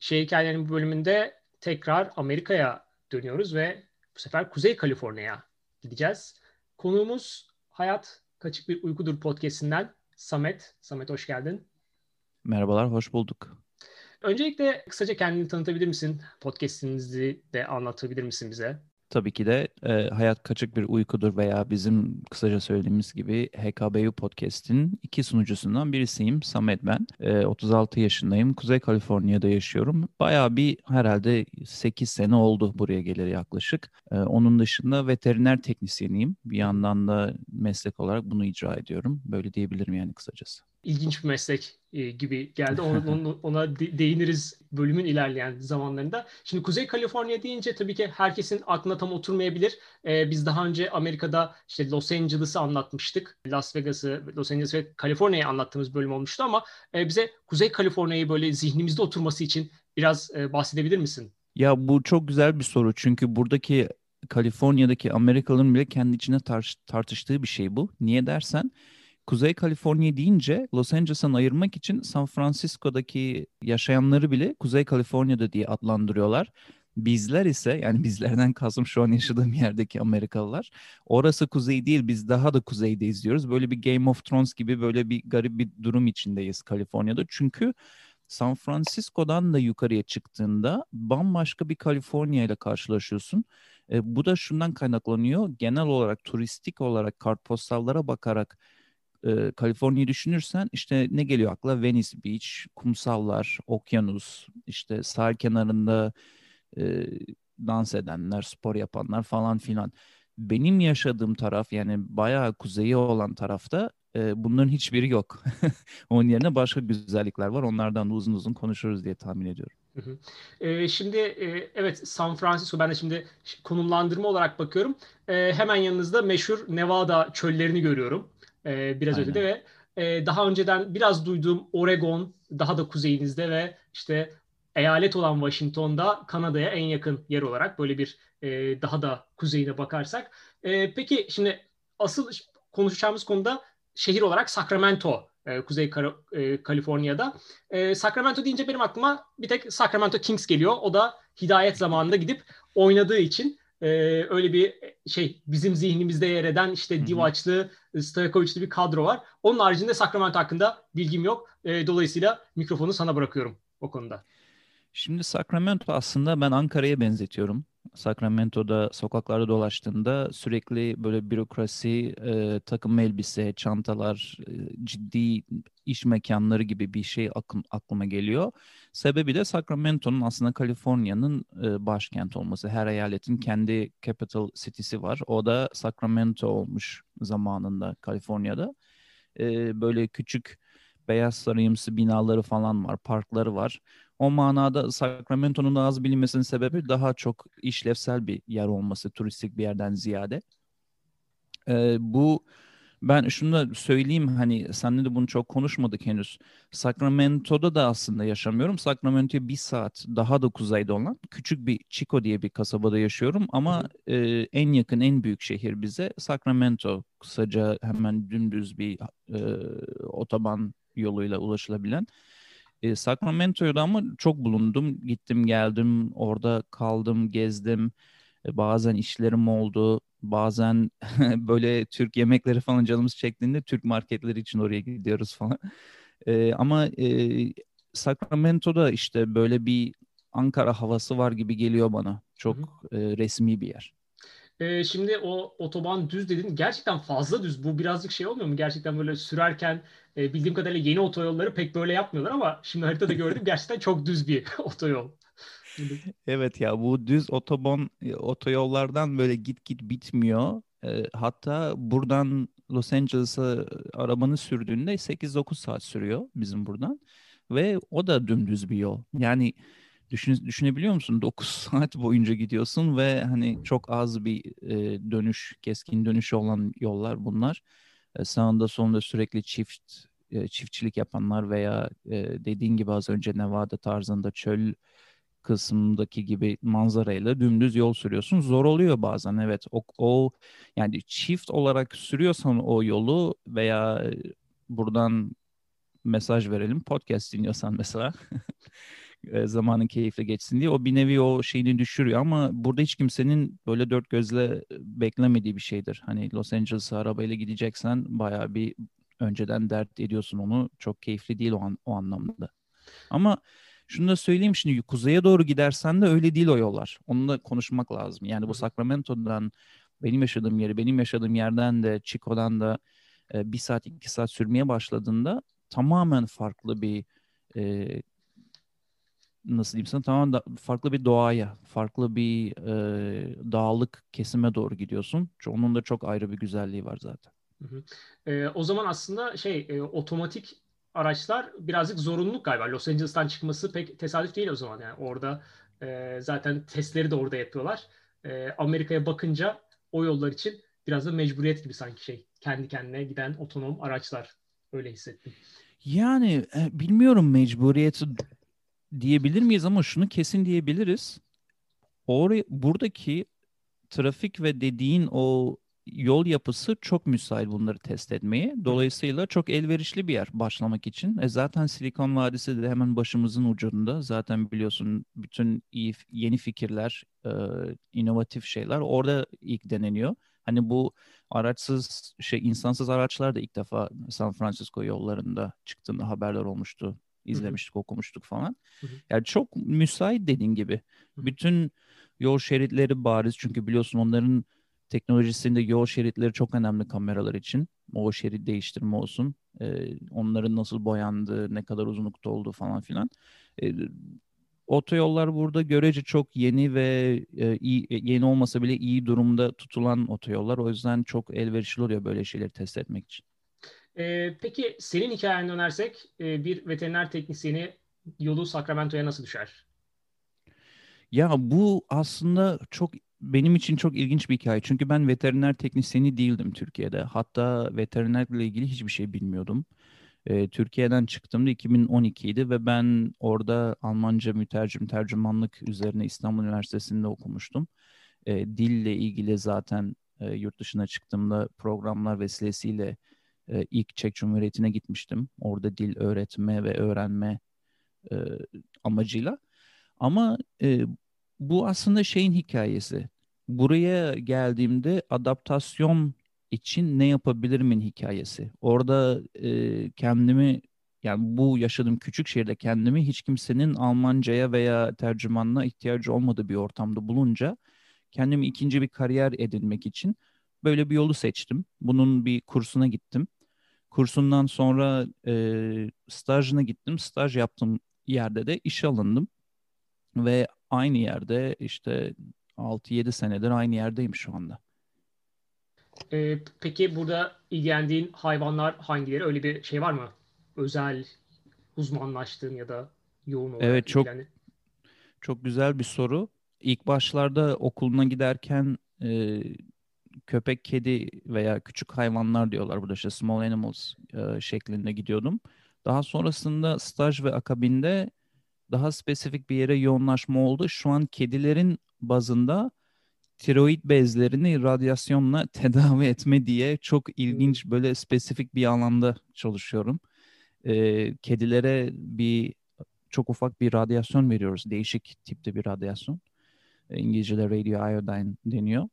Şey Hikayelerinin bölümünde tekrar Amerika'ya dönüyoruz ve bu sefer Kuzey Kaliforniya'ya gideceğiz. Konuğumuz Hayat Kaçık Bir Uykudur podcast'inden Samet. Samet hoş geldin. Merhabalar, hoş bulduk. Öncelikle kısaca kendini tanıtabilir misin? Podcast'inizi de anlatabilir misin bize? Tabii ki de e, Hayat Kaçık Bir Uykudur veya bizim kısaca söylediğimiz gibi HKBU Podcast'in iki sunucusundan birisiyim. Samet ben. E, 36 yaşındayım. Kuzey Kaliforniya'da yaşıyorum. Bayağı bir herhalde 8 sene oldu buraya geleli yaklaşık. E, onun dışında veteriner teknisyeniyim. Bir yandan da meslek olarak bunu icra ediyorum. Böyle diyebilirim yani kısacası ilginç bir meslek e, gibi geldi. Ona, ona, değiniriz bölümün ilerleyen zamanlarında. Şimdi Kuzey Kaliforniya deyince tabii ki herkesin aklına tam oturmayabilir. E, biz daha önce Amerika'da işte Los Angeles'ı anlatmıştık. Las Vegas'ı, Los Angeles ve Kaliforniya'yı anlattığımız bölüm olmuştu ama e, bize Kuzey Kaliforniya'yı böyle zihnimizde oturması için biraz e, bahsedebilir misin? Ya bu çok güzel bir soru çünkü buradaki Kaliforniya'daki Amerikalıların bile kendi içine tar- tartıştığı bir şey bu. Niye dersen Kuzey Kaliforniya deyince Los Angeles'tan ayırmak için San Francisco'daki yaşayanları bile Kuzey Kaliforniya'da diye adlandırıyorlar. Bizler ise yani bizlerden kastım şu an yaşadığım yerdeki Amerikalılar. Orası kuzey değil biz daha da kuzeyde izliyoruz. Böyle bir Game of Thrones gibi böyle bir garip bir durum içindeyiz Kaliforniya'da. Çünkü San Francisco'dan da yukarıya çıktığında bambaşka bir Kaliforniya ile karşılaşıyorsun. E, bu da şundan kaynaklanıyor. Genel olarak turistik olarak kartpostallara bakarak e, Kaliforniya'yı düşünürsen işte ne geliyor akla? Venice Beach, kumsallar, okyanus, işte sahil kenarında e, dans edenler, spor yapanlar falan filan. Benim yaşadığım taraf yani bayağı kuzeyi olan tarafta e, bunların hiçbiri yok. Onun yerine başka güzellikler var. Onlardan da uzun uzun konuşuruz diye tahmin ediyorum. Şimdi evet San Francisco ben de şimdi konumlandırma olarak bakıyorum. Hemen yanınızda meşhur Nevada çöllerini görüyorum e, biraz Aynen. ötede ve e, daha önceden biraz duyduğum Oregon daha da kuzeyinizde ve işte eyalet olan Washington'da Kanada'ya en yakın yer olarak böyle bir e, daha da kuzeyine bakarsak. E, peki şimdi asıl konuşacağımız konuda şehir olarak Sacramento, e, Kuzey Kar- e, Kaliforniya'da. E, Sacramento deyince benim aklıma bir tek Sacramento Kings geliyor. O da hidayet zamanında gidip oynadığı için e, öyle bir şey bizim zihnimizde yer eden işte Divaçlı, Stojkovic'li bir kadro var. Onun haricinde Sacramento hakkında bilgim yok. E, dolayısıyla mikrofonu sana bırakıyorum o konuda. Şimdi Sacramento aslında ben Ankara'ya benzetiyorum. Sacramento'da sokaklarda dolaştığında sürekli böyle bürokrasi, e, takım elbise, çantalar, e, ciddi iş mekanları gibi bir şey aklım, aklıma geliyor. Sebebi de Sacramento'nun aslında Kaliforniya'nın e, başkent olması. Her eyaletin kendi capital city'si var. O da Sacramento olmuş zamanında Kaliforniya'da. E, böyle küçük beyaz sarıyımsı binaları falan var, parkları var. O manada Sacramento'nun az bilinmesinin sebebi daha çok işlevsel bir yer olması turistik bir yerden ziyade. Ee, bu ben şunu da söyleyeyim hani seninle de bunu çok konuşmadık henüz. Sacramento'da da aslında yaşamıyorum. Sacramento'ya bir saat daha da kuzeyde olan küçük bir Chico diye bir kasabada yaşıyorum. Ama e, en yakın en büyük şehir bize Sacramento. Kısaca hemen dümdüz bir e, otoban yoluyla ulaşılabilen. E, Sacramento'da ama çok bulundum. Gittim geldim orada kaldım gezdim. E, bazen işlerim oldu. Bazen böyle Türk yemekleri falan canımız çektiğinde Türk marketleri için oraya gidiyoruz falan. E, ama e, Sacramento'da işte böyle bir Ankara havası var gibi geliyor bana. Çok e, resmi bir yer. E, şimdi o otoban düz dedin. Gerçekten fazla düz. Bu birazcık şey olmuyor mu? Gerçekten böyle sürerken e, bildiğim kadarıyla yeni otoyolları pek böyle yapmıyorlar ama şimdi haritada gördüm gerçekten çok düz bir otoyol. evet ya bu düz otoban e, otoyollardan böyle git git bitmiyor. E, hatta buradan Los Angeles'a arabanı sürdüğünde 8-9 saat sürüyor bizim buradan. Ve o da dümdüz bir yol. Yani düşün, düşünebiliyor musun? 9 saat boyunca gidiyorsun ve hani çok az bir e, dönüş, keskin dönüş olan yollar bunlar. E, sağında sonunda sürekli çift e, çiftçilik yapanlar veya e, dediğin gibi az önce Nevada tarzında çöl kısmındaki gibi manzarayla dümdüz yol sürüyorsun. Zor oluyor bazen evet. O, o yani çift olarak sürüyorsan o yolu veya buradan mesaj verelim podcast dinliyorsan mesela e, zamanın keyifli geçsin diye. O bir nevi o şeyini düşürüyor ama burada hiç kimsenin böyle dört gözle beklemediği bir şeydir. Hani Los Angeles'a arabayla gideceksen bayağı bir önceden dert ediyorsun onu. Çok keyifli değil o, an, o anlamda. Ama şunu da söyleyeyim şimdi kuzeye doğru gidersen de öyle değil o yollar. Onunla konuşmak lazım. Yani bu Sacramento'dan benim yaşadığım yeri, benim yaşadığım yerden de Chico'dan da e, bir saat iki saat sürmeye başladığında tamamen farklı bir e, nasıl diyeyim sana tamamen da, farklı bir doğaya, farklı bir e, dağlık kesime doğru gidiyorsun. Onun da çok ayrı bir güzelliği var zaten. Hı hı. E, o zaman aslında şey e, otomatik araçlar birazcık zorunluluk galiba. Los Angeles'tan çıkması pek tesadüf değil o zaman yani orada e, zaten testleri de orada yapıyorlar. E, Amerika'ya bakınca o yollar için biraz da mecburiyet gibi sanki şey. Kendi kendine giden otonom araçlar öyle hissettim. Yani e, bilmiyorum mecburiyeti diyebilir miyiz ama şunu kesin diyebiliriz. Oraya, buradaki trafik ve dediğin o yol yapısı çok müsait bunları test etmeye. Dolayısıyla çok elverişli bir yer başlamak için. E zaten Silikon Vadisi de hemen başımızın ucunda. Zaten biliyorsun bütün iyi yeni fikirler, e, inovatif şeyler orada ilk deneniyor. Hani bu araçsız şey insansız araçlar da ilk defa San Francisco yollarında çıktığında haberler olmuştu. İzlemiştik, Hı-hı. okumuştuk falan. Hı-hı. Yani çok müsait dediğin gibi. Hı-hı. Bütün yol şeritleri bariz çünkü biliyorsun onların teknolojisinde yol şeritleri çok önemli kameralar için. O şerit değiştirme olsun. E, onların nasıl boyandığı, ne kadar uzunlukta olduğu falan filan. E, otoyollar burada görece çok yeni ve e, iyi, yeni olmasa bile iyi durumda tutulan otoyollar. O yüzden çok elverişli oluyor böyle şeyleri test etmek için. E, peki senin hikayene dönersek e, bir veteriner teknisyeni yolu Sacramento'ya nasıl düşer? Ya bu aslında çok benim için çok ilginç bir hikaye. Çünkü ben veteriner teknisyeni değildim Türkiye'de. Hatta veterinerle ilgili hiçbir şey bilmiyordum. E, Türkiye'den çıktığımda 2012 idi ve ben orada Almanca mütercim tercümanlık üzerine İstanbul Üniversitesi'nde okumuştum. E, dille ilgili zaten e, yurt dışına çıktığımda programlar vesilesiyle e, ilk Çek Cumhuriyeti'ne gitmiştim. Orada dil öğretme ve öğrenme e, amacıyla. Ama e, bu aslında şeyin hikayesi. Buraya geldiğimde adaptasyon için ne yapabilirimin hikayesi. Orada e, kendimi yani bu yaşadığım küçük şehirde kendimi hiç kimsenin Almancaya veya tercümanına ihtiyacı olmadığı bir ortamda bulunca kendimi ikinci bir kariyer edinmek için böyle bir yolu seçtim. Bunun bir kursuna gittim. Kursundan sonra e, stajına gittim. Staj yaptığım yerde de işe alındım. Ve aynı yerde işte 6-7 senedir aynı yerdeyim şu anda. Ee, peki burada ilgilendiğin hayvanlar hangileri? Öyle bir şey var mı? Özel uzmanlaştığın ya da yoğun olarak Evet çok ilgilendi. çok güzel bir soru. İlk başlarda okuluna giderken e, köpek, kedi veya küçük hayvanlar diyorlar burada işte small animals e, şeklinde gidiyordum. Daha sonrasında staj ve akabinde daha spesifik bir yere yoğunlaşma oldu. Şu an kedilerin bazında tiroid bezlerini radyasyonla tedavi etme diye çok ilginç böyle spesifik bir alanda çalışıyorum. Ee, kedilere bir çok ufak bir radyasyon veriyoruz. Değişik tipte bir radyasyon. Ee, İngilizce'de radio iodine deniyor.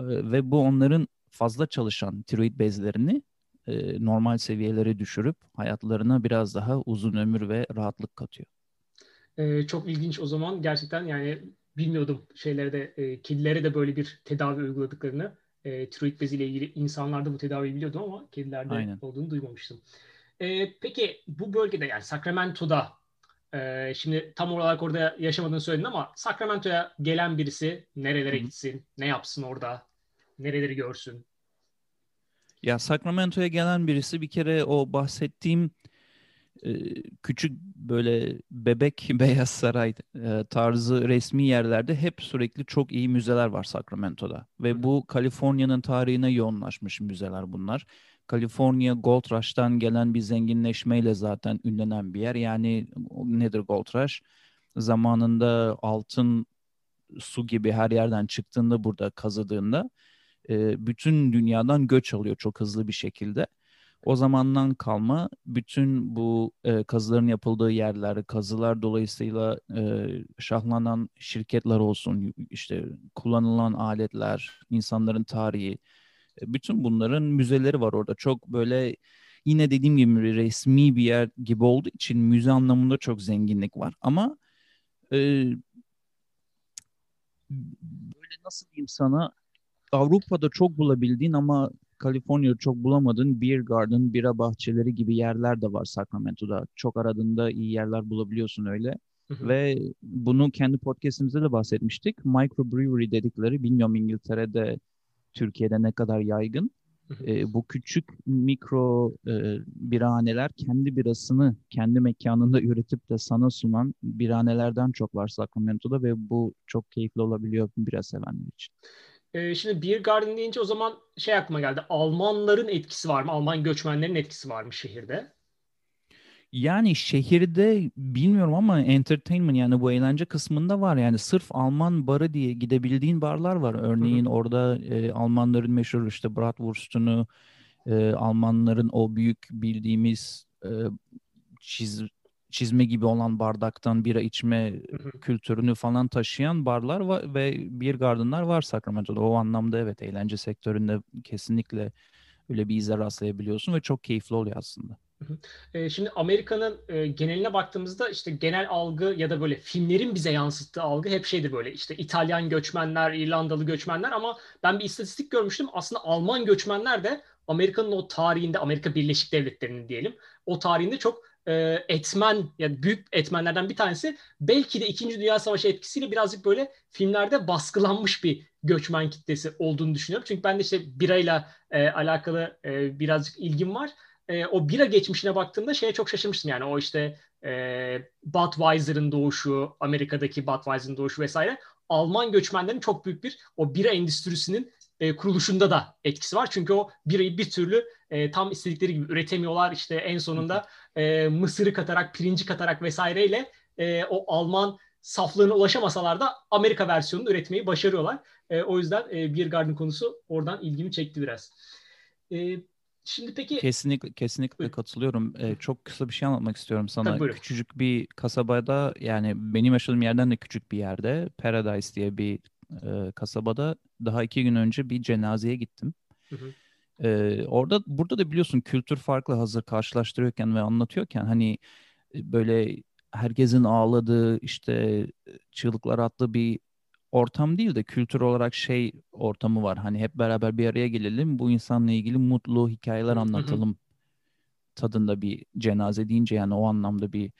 Ee, ve bu onların fazla çalışan tiroid bezlerini e, normal seviyelere düşürüp hayatlarına biraz daha uzun ömür ve rahatlık katıyor. Ee, çok ilginç o zaman gerçekten yani bilmiyordum şeylerde e, kedilere de böyle bir tedavi uyguladıklarını. E, tiroid beziyle ilgili insanlarda bu tedaviyi biliyordum ama kedilerde Aynen. olduğunu duymamıştım. E, peki bu bölgede yani Sacramento'da e, şimdi tam olarak orada yaşamadığını söyledin ama Sacramento'ya gelen birisi nerelere gitsin, ne yapsın orada, nereleri görsün? Ya Sacramento'ya gelen birisi bir kere o bahsettiğim küçük böyle bebek Beyaz Saray tarzı resmi yerlerde hep sürekli çok iyi müzeler var Sacramento'da. Ve bu Kaliforniya'nın tarihine yoğunlaşmış müzeler bunlar. Kaliforniya Gold Rush'tan gelen bir zenginleşmeyle zaten ünlenen bir yer. Yani nedir Gold Rush? Zamanında altın su gibi her yerden çıktığında burada kazıdığında bütün dünyadan göç alıyor çok hızlı bir şekilde. O zamandan kalma bütün bu e, kazıların yapıldığı yerler, kazılar dolayısıyla e, şahlanan şirketler olsun, işte kullanılan aletler, insanların tarihi, e, bütün bunların müzeleri var orada. Çok böyle yine dediğim gibi resmi bir yer gibi olduğu için müze anlamında çok zenginlik var. Ama e, böyle nasıl diyeyim sana Avrupa'da çok bulabildiğin ama Kaliforniya'da çok bulamadığın beer garden, bira bahçeleri gibi yerler de var Sacramento'da. Çok aradığında iyi yerler bulabiliyorsun öyle. Hı hı. Ve bunu kendi podcastimizde de bahsetmiştik. Microbrewery dedikleri, bilmiyorum İngiltere'de, Türkiye'de ne kadar yaygın. E, bu küçük mikro e, birahaneler kendi birasını kendi mekanında üretip de sana sunan birahanelerden çok var Sacramento'da ve bu çok keyifli olabiliyor bira sevenler için. E, şimdi Beer Garden deyince o zaman şey aklıma geldi. Almanların etkisi var mı? Alman göçmenlerin etkisi var mı şehirde? Yani şehirde bilmiyorum ama entertainment yani bu eğlence kısmında var. Yani sırf Alman barı diye gidebildiğin barlar var. Örneğin orada e, Almanların meşhur işte Bratwurst'unu, e, Almanların o büyük bildiğimiz e, çiz, çizme gibi olan bardaktan bira içme kültürünü falan taşıyan barlar var ve bir gardenlar var Sacramento'da. O anlamda evet eğlence sektöründe kesinlikle öyle bir ize rastlayabiliyorsun ve çok keyifli oluyor aslında. Şimdi Amerika'nın geneline baktığımızda işte genel algı ya da böyle filmlerin bize yansıttığı algı hep şeydir böyle işte İtalyan göçmenler, İrlandalı göçmenler ama ben bir istatistik görmüştüm. Aslında Alman göçmenler de Amerika'nın o tarihinde, Amerika Birleşik Devletleri'nin diyelim, o tarihinde çok etmen yani büyük etmenlerden bir tanesi belki de 2. Dünya Savaşı etkisiyle birazcık böyle filmlerde baskılanmış bir göçmen kitlesi olduğunu düşünüyorum. Çünkü ben de işte birayla alakalı birazcık ilgim var. E, o bira geçmişine baktığımda şeye çok şaşırmıştım yani o işte e, Budweiser'ın doğuşu, Amerika'daki Budweiser'ın doğuşu vesaire Alman göçmenlerin çok büyük bir o bira endüstrisinin e, kuruluşunda da etkisi var. Çünkü o birayı bir türlü e, tam istedikleri gibi üretemiyorlar. İşte en sonunda e, mısırı katarak, pirinci katarak vesaireyle e, o Alman saflığına ulaşamasalar da Amerika versiyonunu üretmeyi başarıyorlar. E, o yüzden e, Beer Garden konusu oradan ilgimi çekti biraz. E, şimdi peki... Kesinlikle, kesinlikle Buyurun. katılıyorum. E, çok kısa bir şey anlatmak istiyorum sana. Tabii, küçücük bir kasabada yani benim yaşadığım yerden de küçük bir yerde Paradise diye bir e, kasabada daha iki gün önce bir cenazeye gittim. Hı hı. E, orada burada da biliyorsun kültür farklı hazır karşılaştırıyorken ve anlatıyorken hani e, böyle herkesin ağladığı işte çığlıklar attığı bir ortam değil de kültür olarak şey ortamı var. Hani hep beraber bir araya gelelim bu insanla ilgili mutlu hikayeler anlatalım tadında bir cenaze deyince yani o anlamda bir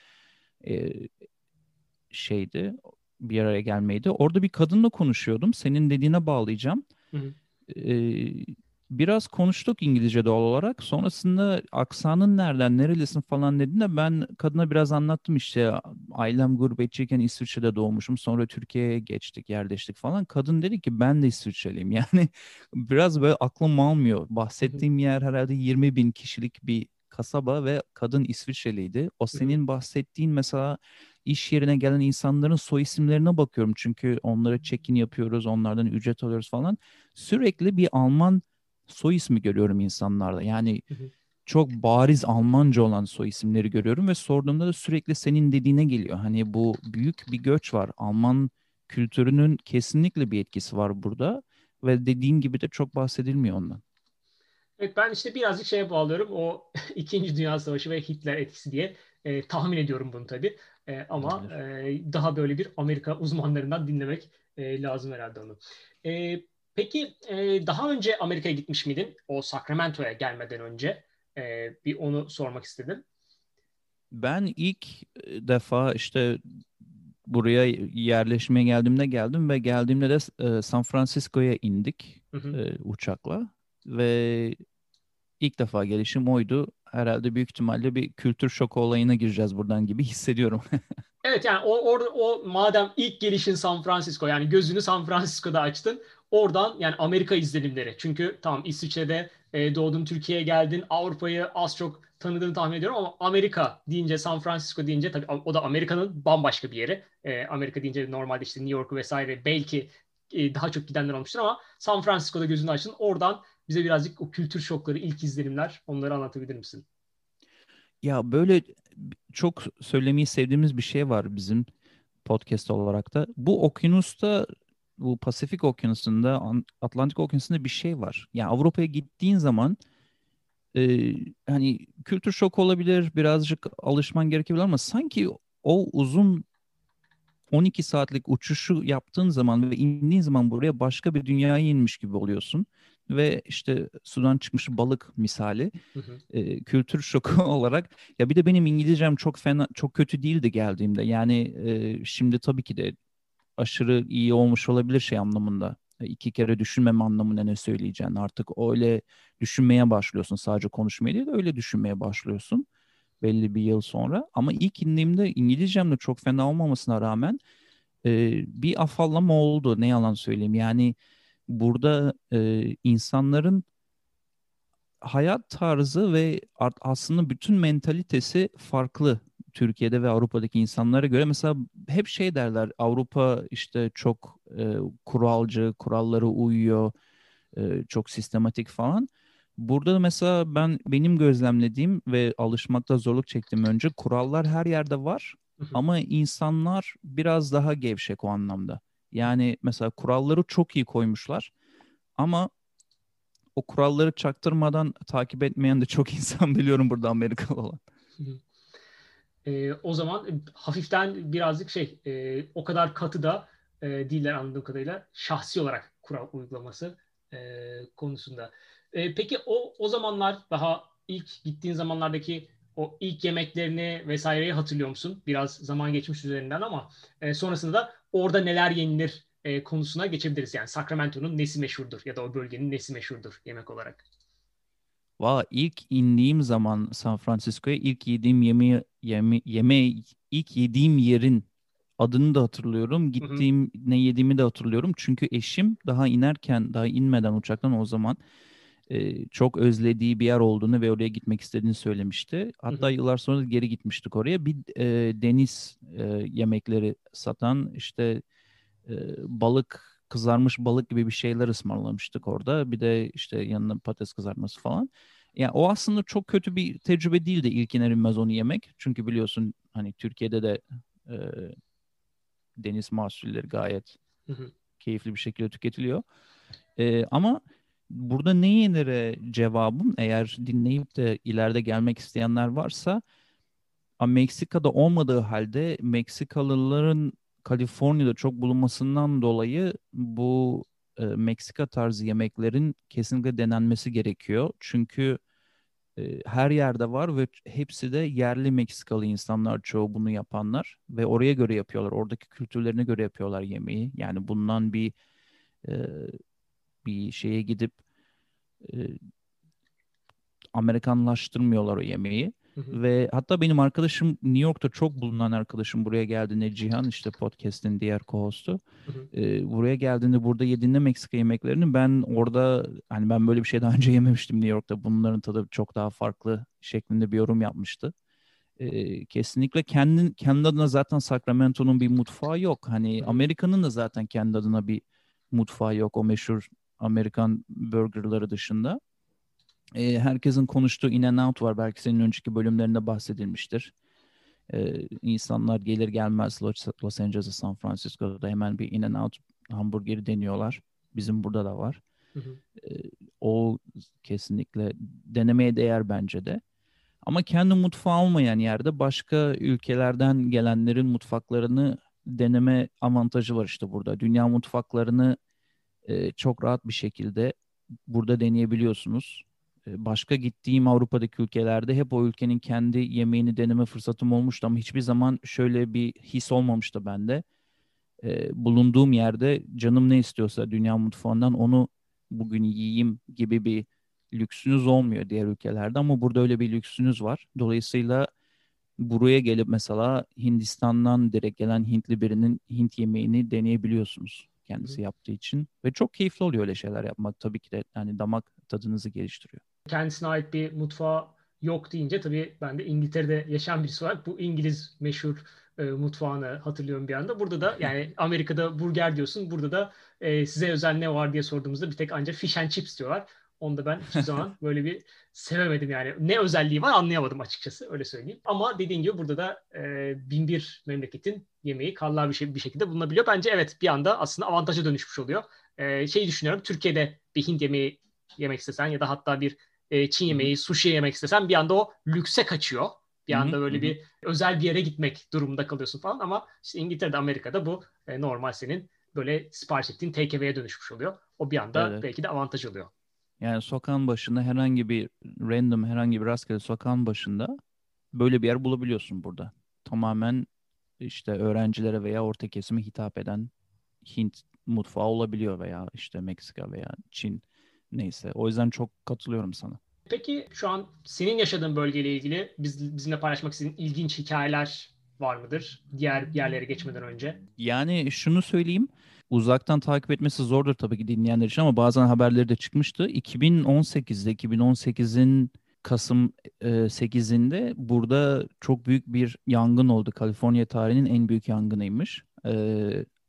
e, şeydi bir araya gelmeydi. Orada bir kadınla konuşuyordum. Senin dediğine bağlayacağım. Hı hı. Biraz konuştuk İngilizce doğal olarak. Sonrasında aksanın nereden, nerelisin falan dediğinde ben kadına biraz anlattım işte ailem gurbetçiyken İsviçre'de doğmuşum. Sonra Türkiye'ye geçtik, yerleştik falan. Kadın dedi ki ben de İsviçreliyim. Yani biraz böyle aklım almıyor. Bahsettiğim yer herhalde 20 bin kişilik bir kasaba ve kadın İsviçreliydi. O senin bahsettiğin mesela iş yerine gelen insanların soy isimlerine bakıyorum. Çünkü onlara check-in yapıyoruz, onlardan ücret alıyoruz falan. Sürekli bir Alman soy ismi görüyorum insanlarda. Yani çok bariz Almanca olan soy isimleri görüyorum ve sorduğumda da sürekli senin dediğine geliyor. Hani bu büyük bir göç var. Alman kültürünün kesinlikle bir etkisi var burada ve dediğin gibi de çok bahsedilmiyor ondan. Evet ben işte birazcık şeye bağlıyorum. O İkinci Dünya Savaşı ve Hitler etkisi diye e, tahmin ediyorum bunu tabii. E, ama e, daha böyle bir Amerika uzmanlarından dinlemek e, lazım herhalde onu. E, peki e, daha önce Amerika'ya gitmiş miydin? O Sacramento'ya gelmeden önce. E, bir onu sormak istedim. Ben ilk defa işte buraya yerleşmeye geldiğimde geldim ve geldiğimde de e, San Francisco'ya indik hı hı. E, uçakla ve ilk defa gelişim oydu herhalde büyük ihtimalle bir kültür şoku olayına gireceğiz buradan gibi hissediyorum. evet yani o, or, o madem ilk gelişin San Francisco yani gözünü San Francisco'da açtın oradan yani Amerika izlenimleri. Çünkü tamam İsviçre'de e, doğdun Türkiye'ye geldin Avrupa'yı az çok tanıdığını tahmin ediyorum ama Amerika deyince San Francisco deyince tabii o da Amerika'nın bambaşka bir yeri. E, Amerika deyince normalde işte New York vesaire belki e, daha çok gidenler olmuştur ama San Francisco'da gözünü açtın oradan bize birazcık o kültür şokları, ilk izlenimler onları anlatabilir misin? Ya böyle çok söylemeyi sevdiğimiz bir şey var bizim podcast olarak da. Bu okyanusta bu Pasifik Okyanusu'nda, Atlantik Okyanusu'nda bir şey var. Yani Avrupa'ya gittiğin zaman e, hani kültür şok olabilir, birazcık alışman gerekebilir ama sanki o uzun 12 saatlik uçuşu yaptığın zaman ve indiğin zaman buraya başka bir dünyaya inmiş gibi oluyorsun. Ve işte sudan çıkmış balık misali hı hı. E, kültür şoku olarak. Ya bir de benim İngilizcem çok fena, çok kötü değildi geldiğimde. Yani e, şimdi tabii ki de aşırı iyi olmuş olabilir şey anlamında. E, iki kere düşünmeme anlamında ne söyleyeceğini artık öyle düşünmeye başlıyorsun. Sadece konuşmaya değil de öyle düşünmeye başlıyorsun belli bir yıl sonra. Ama ilk indiğimde İngilizcem de çok fena olmamasına rağmen e, bir afallama oldu. Ne yalan söyleyeyim. Yani burada e, insanların hayat tarzı ve aslında bütün mentalitesi farklı Türkiye'de ve Avrupa'daki insanlara göre. Mesela hep şey derler Avrupa işte çok e, kuralcı, kurallara uyuyor, e, çok sistematik falan. Burada da mesela ben benim gözlemlediğim ve alışmakta zorluk çektiğim önce kurallar her yerde var ama insanlar biraz daha gevşek o anlamda. Yani mesela kuralları çok iyi koymuşlar ama o kuralları çaktırmadan takip etmeyen de çok insan biliyorum burada Amerikalı olan. E, o zaman hafiften birazcık şey e, o kadar katı da e, değiller anladığım kadarıyla şahsi olarak kural uygulaması e, konusunda. E, peki o o zamanlar daha ilk gittiğin zamanlardaki o ilk yemeklerini vesaireyi hatırlıyor musun? Biraz zaman geçmiş üzerinden ama e, sonrasında da orada neler yenilir e, konusuna geçebiliriz. Yani Sacramento'nun nesi meşhurdur ya da o bölgenin nesi meşhurdur yemek olarak? Valla ilk indiğim zaman San Francisco'ya ilk yediğim yemeği yeme, yeme ilk yediğim yerin adını da hatırlıyorum. Gittiğim hı hı. ne yediğimi de hatırlıyorum. Çünkü eşim daha inerken daha inmeden uçaktan o zaman e, çok özlediği bir yer olduğunu ve oraya gitmek istediğini söylemişti. Hatta hı hı. yıllar sonra da geri gitmiştik oraya. Bir e, deniz e, yemekleri satan işte e, balık kızarmış balık gibi bir şeyler ısmarlamıştık orada. Bir de işte yanına patates kızartması falan. Yani o aslında çok kötü bir tecrübe değildi ilk iner inmez onu yemek. Çünkü biliyorsun hani Türkiye'de de e, deniz mahsulleri gayet hı hı. keyifli bir şekilde tüketiliyor. E, ama burada ne yenire cevabım eğer dinleyip de ileride gelmek isteyenler varsa Meksika'da olmadığı halde Meksikalıların Kaliforniya'da çok bulunmasından dolayı bu e, Meksika tarzı yemeklerin kesinlikle denenmesi gerekiyor. Çünkü e, her yerde var ve hepsi de yerli Meksikalı insanlar çoğu bunu yapanlar ve oraya göre yapıyorlar. Oradaki kültürlerine göre yapıyorlar yemeği. Yani bundan bir e, bir şeye gidip e, Amerikanlaştırmıyorlar o yemeği. Ve hatta benim arkadaşım New York'ta çok bulunan arkadaşım buraya geldiğinde Cihan işte podcast'in diğer co-host'u. E, buraya geldiğinde burada yediğinde Meksika yemeklerini ben orada hani ben böyle bir şey daha önce yememiştim New York'ta. Bunların tadı çok daha farklı şeklinde bir yorum yapmıştı. E, kesinlikle kendi, kendi adına zaten Sacramento'nun bir mutfağı yok. Hani Amerika'nın da zaten kendi adına bir mutfağı yok. O meşhur Amerikan burgerları dışında e, herkesin konuştuğu In-N-Out var. Belki senin önceki bölümlerinde bahsedilmiştir. E, insanlar gelir gelmez Los, Los Angeles'a, San Francisco'da hemen bir In-N-Out hamburgeri deniyorlar. Bizim burada da var. Hı hı. E, o kesinlikle denemeye değer bence de. Ama kendi mutfağı olmayan yerde başka ülkelerden gelenlerin mutfaklarını deneme avantajı var işte burada. Dünya mutfaklarını e, çok rahat bir şekilde burada deneyebiliyorsunuz. Ee, başka gittiğim Avrupa'daki ülkelerde hep o ülkenin kendi yemeğini deneme fırsatım olmuştu ama hiçbir zaman şöyle bir his olmamıştı bende. Ee, bulunduğum yerde canım ne istiyorsa dünya mutfağından onu bugün yiyeyim gibi bir lüksünüz olmuyor diğer ülkelerde ama burada öyle bir lüksünüz var. Dolayısıyla buraya gelip mesela Hindistan'dan direkt gelen Hintli birinin Hint yemeğini deneyebiliyorsunuz kendisi yaptığı için ve çok keyifli oluyor öyle şeyler yapmak tabii ki de yani damak tadınızı geliştiriyor kendisine ait bir mutfağı yok deyince tabii ben de İngiltere'de yaşayan birisi olarak bu İngiliz meşhur e, mutfağını hatırlıyorum bir anda. Burada da yani Amerika'da burger diyorsun. Burada da e, size özel ne var diye sorduğumuzda bir tek ancak fish and chips diyorlar. Onu da ben hiçbir zaman böyle bir sevemedim yani. Ne özelliği var anlayamadım açıkçası öyle söyleyeyim. Ama dediğin gibi burada da e, bin bir memleketin yemeği karlar bir, şey, bir şekilde bulunabiliyor. Bence evet bir anda aslında avantaja dönüşmüş oluyor. E, şeyi düşünüyorum Türkiye'de bir Hint yemeği yemek istesen ya da hatta bir e, Çin yemeği, sushi yemek istesen bir anda o lükse kaçıyor. Bir anda böyle bir özel bir yere gitmek durumunda kalıyorsun falan ama işte İngiltere'de, Amerika'da bu e, normal senin böyle sipariş ettiğin takeaway'e dönüşmüş oluyor. O bir anda evet. belki de avantaj oluyor. Yani sokağın başında herhangi bir random herhangi bir rastgele sokağın başında böyle bir yer bulabiliyorsun burada. Tamamen işte öğrencilere veya orta kesime hitap eden Hint mutfağı olabiliyor veya işte Meksika veya Çin neyse. O yüzden çok katılıyorum sana. Peki şu an senin yaşadığın bölgeyle ilgili biz, bizimle paylaşmak istediğin ilginç hikayeler var mıdır? Diğer yerlere geçmeden önce. Yani şunu söyleyeyim. Uzaktan takip etmesi zordur tabii ki dinleyenler için ama bazen haberleri de çıkmıştı. 2018'de 2018'in Kasım 8'inde e, burada çok büyük bir yangın oldu. Kaliforniya tarihinin en büyük yangınıymış. E,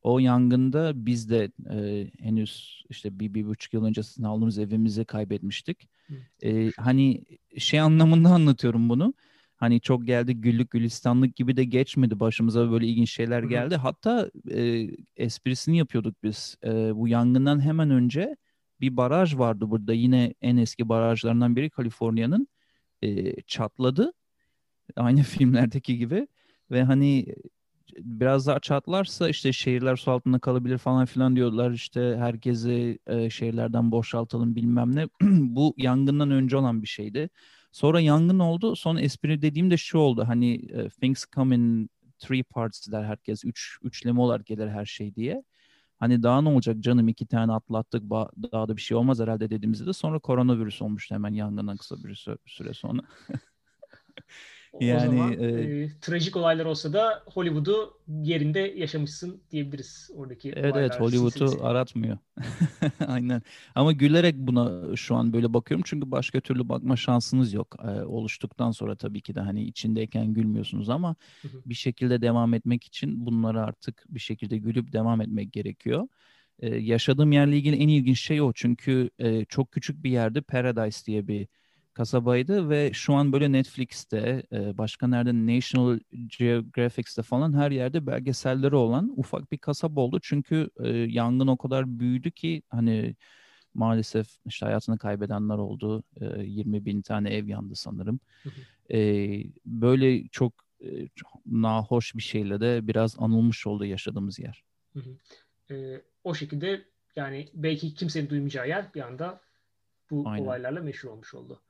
o yangında biz de e, henüz işte bir, bir buçuk yıl öncesinde aldığımız evimizi kaybetmiştik. E, hani şey anlamında anlatıyorum bunu. Hani çok geldi güllük gülistanlık gibi de geçmedi. Başımıza böyle ilginç şeyler geldi. Hatta e, esprisini yapıyorduk biz. E, bu yangından hemen önce bir baraj vardı burada. Yine en eski barajlarından biri Kaliforniya'nın. E, çatladı. Aynı filmlerdeki gibi. Ve hani biraz daha çatlarsa işte şehirler su altında kalabilir falan filan diyorlar. İşte herkesi e, şehirlerden boşaltalım bilmem ne. Bu yangından önce olan bir şeydi. Sonra yangın oldu. Son espri dediğim de şu oldu. Hani e, things come in three parts der herkes. Üç, üçleme olarak gelir her şey diye. Hani daha ne olacak canım iki tane atlattık daha da bir şey olmaz herhalde dediğimizde de sonra koronavirüs olmuştu hemen yangından kısa bir süre sonra. Yani o zaman e, e, trajik olaylar olsa da Hollywood'u yerinde yaşamışsın diyebiliriz oradaki Evet evet Hollywood'u aratmıyor. Aynen. Ama gülerek buna şu an böyle bakıyorum çünkü başka türlü bakma şansınız yok. E, oluştuktan sonra tabii ki de hani içindeyken gülmüyorsunuz ama bir şekilde devam etmek için bunları artık bir şekilde gülüp devam etmek gerekiyor. Ee, yaşadığım yerle ilgili en ilginç şey o çünkü e, çok küçük bir yerde Paradise diye bir kasabaydı ve şu an böyle Netflix'te, e, başka nerede National Geographic'te falan her yerde belgeselleri olan ufak bir kasaba oldu. Çünkü e, yangın o kadar büyüdü ki hani maalesef işte hayatını kaybedenler oldu. E, 20 bin tane ev yandı sanırım. E, böyle çok, e, çok nahoş bir şeyle de biraz anılmış oldu yaşadığımız yer. E, o şekilde yani belki kimsenin duymayacağı yer bir anda bu Aynen. olaylarla meşhur olmuş oldu.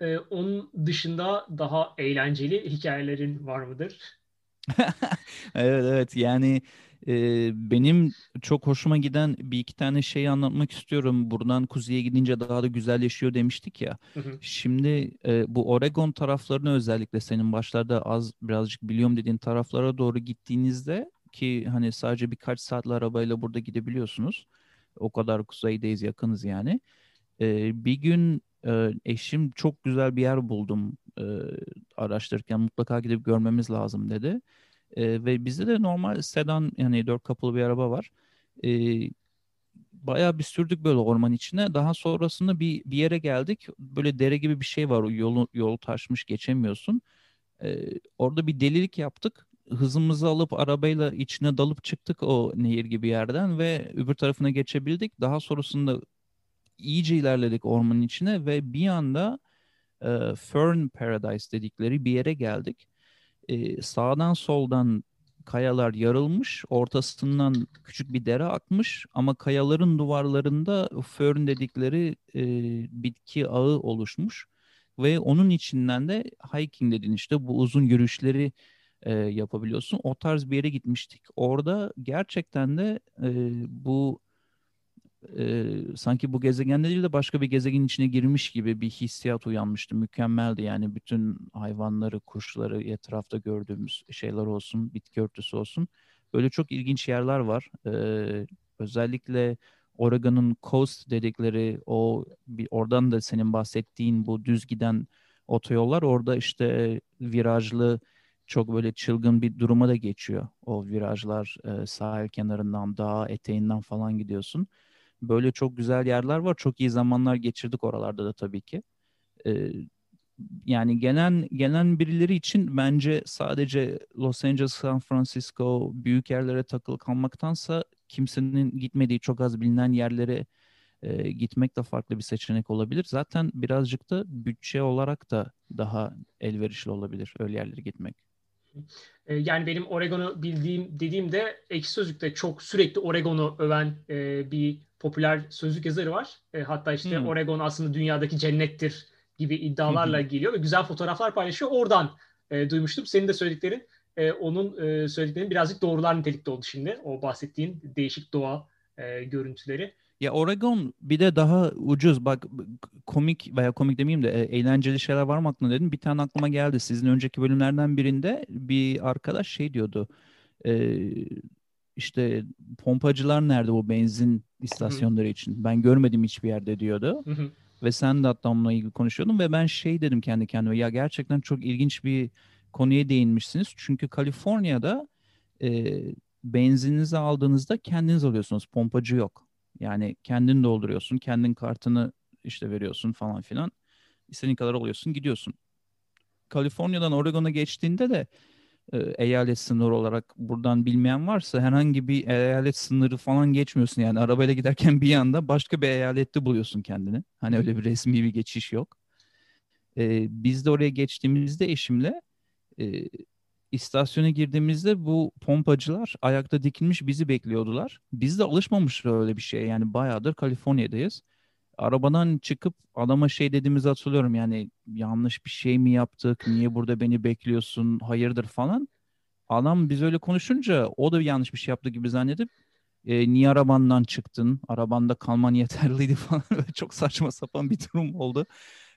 Ee, onun dışında daha eğlenceli hikayelerin var mıdır? evet evet yani e, benim çok hoşuma giden bir iki tane şey anlatmak istiyorum. Buradan kuzeye gidince daha da güzelleşiyor demiştik ya. Hı hı. Şimdi e, bu Oregon taraflarını özellikle senin başlarda az birazcık biliyorum dediğin taraflara doğru gittiğinizde ki hani sadece birkaç saatli arabayla burada gidebiliyorsunuz. O kadar kuzeydeyiz yakınız yani. E, bir gün eşim çok güzel bir yer buldum e, araştırırken mutlaka gidip görmemiz lazım dedi. E, ve bizde de normal sedan yani dört kapılı bir araba var. E, bayağı bir sürdük böyle orman içine. Daha sonrasında bir, bir yere geldik. Böyle dere gibi bir şey var. O yolu, yol taşmış geçemiyorsun. E, orada bir delilik yaptık. Hızımızı alıp arabayla içine dalıp çıktık o nehir gibi yerden ve öbür tarafına geçebildik. Daha sonrasında iyice ilerledik ormanın içine ve bir anda e, Fern Paradise dedikleri bir yere geldik. E, sağdan soldan kayalar yarılmış, ortasından küçük bir dere akmış ama kayaların duvarlarında fern dedikleri e, bitki ağı oluşmuş ve onun içinden de hiking dediğin işte bu uzun yürüyüşleri e, yapabiliyorsun. O tarz bir yere gitmiştik. Orada gerçekten de e, bu e, sanki bu gezegende değil de başka bir gezegenin içine girmiş gibi bir hissiyat uyanmıştı. Mükemmeldi yani bütün hayvanları, kuşları, etrafta gördüğümüz şeyler olsun, bitki örtüsü olsun. Böyle çok ilginç yerler var. E, özellikle Oregon'un coast dedikleri o bir, oradan da senin bahsettiğin bu düz giden otoyollar orada işte virajlı çok böyle çılgın bir duruma da geçiyor. O virajlar e, sahil kenarından, dağ eteğinden falan gidiyorsun Böyle çok güzel yerler var. Çok iyi zamanlar geçirdik oralarda da tabii ki. Ee, yani gelen gelen birileri için bence sadece Los Angeles, San Francisco büyük yerlere takılı kalmaktansa kimsenin gitmediği çok az bilinen yerlere e, gitmek de farklı bir seçenek olabilir. Zaten birazcık da bütçe olarak da daha elverişli olabilir öyle yerlere gitmek. E, yani benim Oregon'u bildiğim dediğimde ekşi sözlükte çok sürekli Oregon'u öven e, bir popüler sözlük yazarı var. E, hatta işte hmm. Oregon aslında dünyadaki cennettir gibi iddialarla geliyor ve güzel fotoğraflar paylaşıyor. Oradan e, duymuştum. Senin de söylediklerin e, onun e, söylediklerinin birazcık doğrular nitelikte oldu şimdi. O bahsettiğin değişik doğa e, görüntüleri. Ya Oregon bir de daha ucuz. Bak komik veya komik demeyeyim de e, eğlenceli şeyler var mı aklına dedim. Bir tane aklıma geldi. Sizin önceki bölümlerden birinde bir arkadaş şey diyordu. E, işte pompacılar nerede bu benzin istasyonları Hı-hı. için? Ben görmedim hiçbir yerde diyordu. Hı-hı. Ve sen de hatta onunla ilgili konuşuyordun ve ben şey dedim kendi kendime ya gerçekten çok ilginç bir konuya değinmişsiniz. Çünkü Kaliforniya'da e, benzininizi aldığınızda kendiniz alıyorsunuz. Pompacı yok. Yani kendin dolduruyorsun. Kendin kartını işte veriyorsun falan filan. İstediğin kadar alıyorsun gidiyorsun. Kaliforniya'dan Oregon'a geçtiğinde de e, eyalet sınırı olarak buradan bilmeyen varsa herhangi bir eyalet sınırı falan geçmiyorsun. Yani arabayla giderken bir yanda başka bir eyalette buluyorsun kendini. Hani öyle bir resmi bir geçiş yok. E, biz de oraya geçtiğimizde eşimle e, istasyona girdiğimizde bu pompacılar ayakta dikilmiş bizi bekliyordular. Biz de alışmamışız öyle bir şeye. Yani bayağıdır Kaliforniya'dayız. Arabadan çıkıp adama şey dediğimizi hatırlıyorum. Yani yanlış bir şey mi yaptık? Niye burada beni bekliyorsun? Hayırdır falan. Adam biz öyle konuşunca o da yanlış bir şey yaptı gibi zannedip e, niye arabandan çıktın? Arabanda kalman yeterliydi falan. Çok saçma sapan bir durum oldu.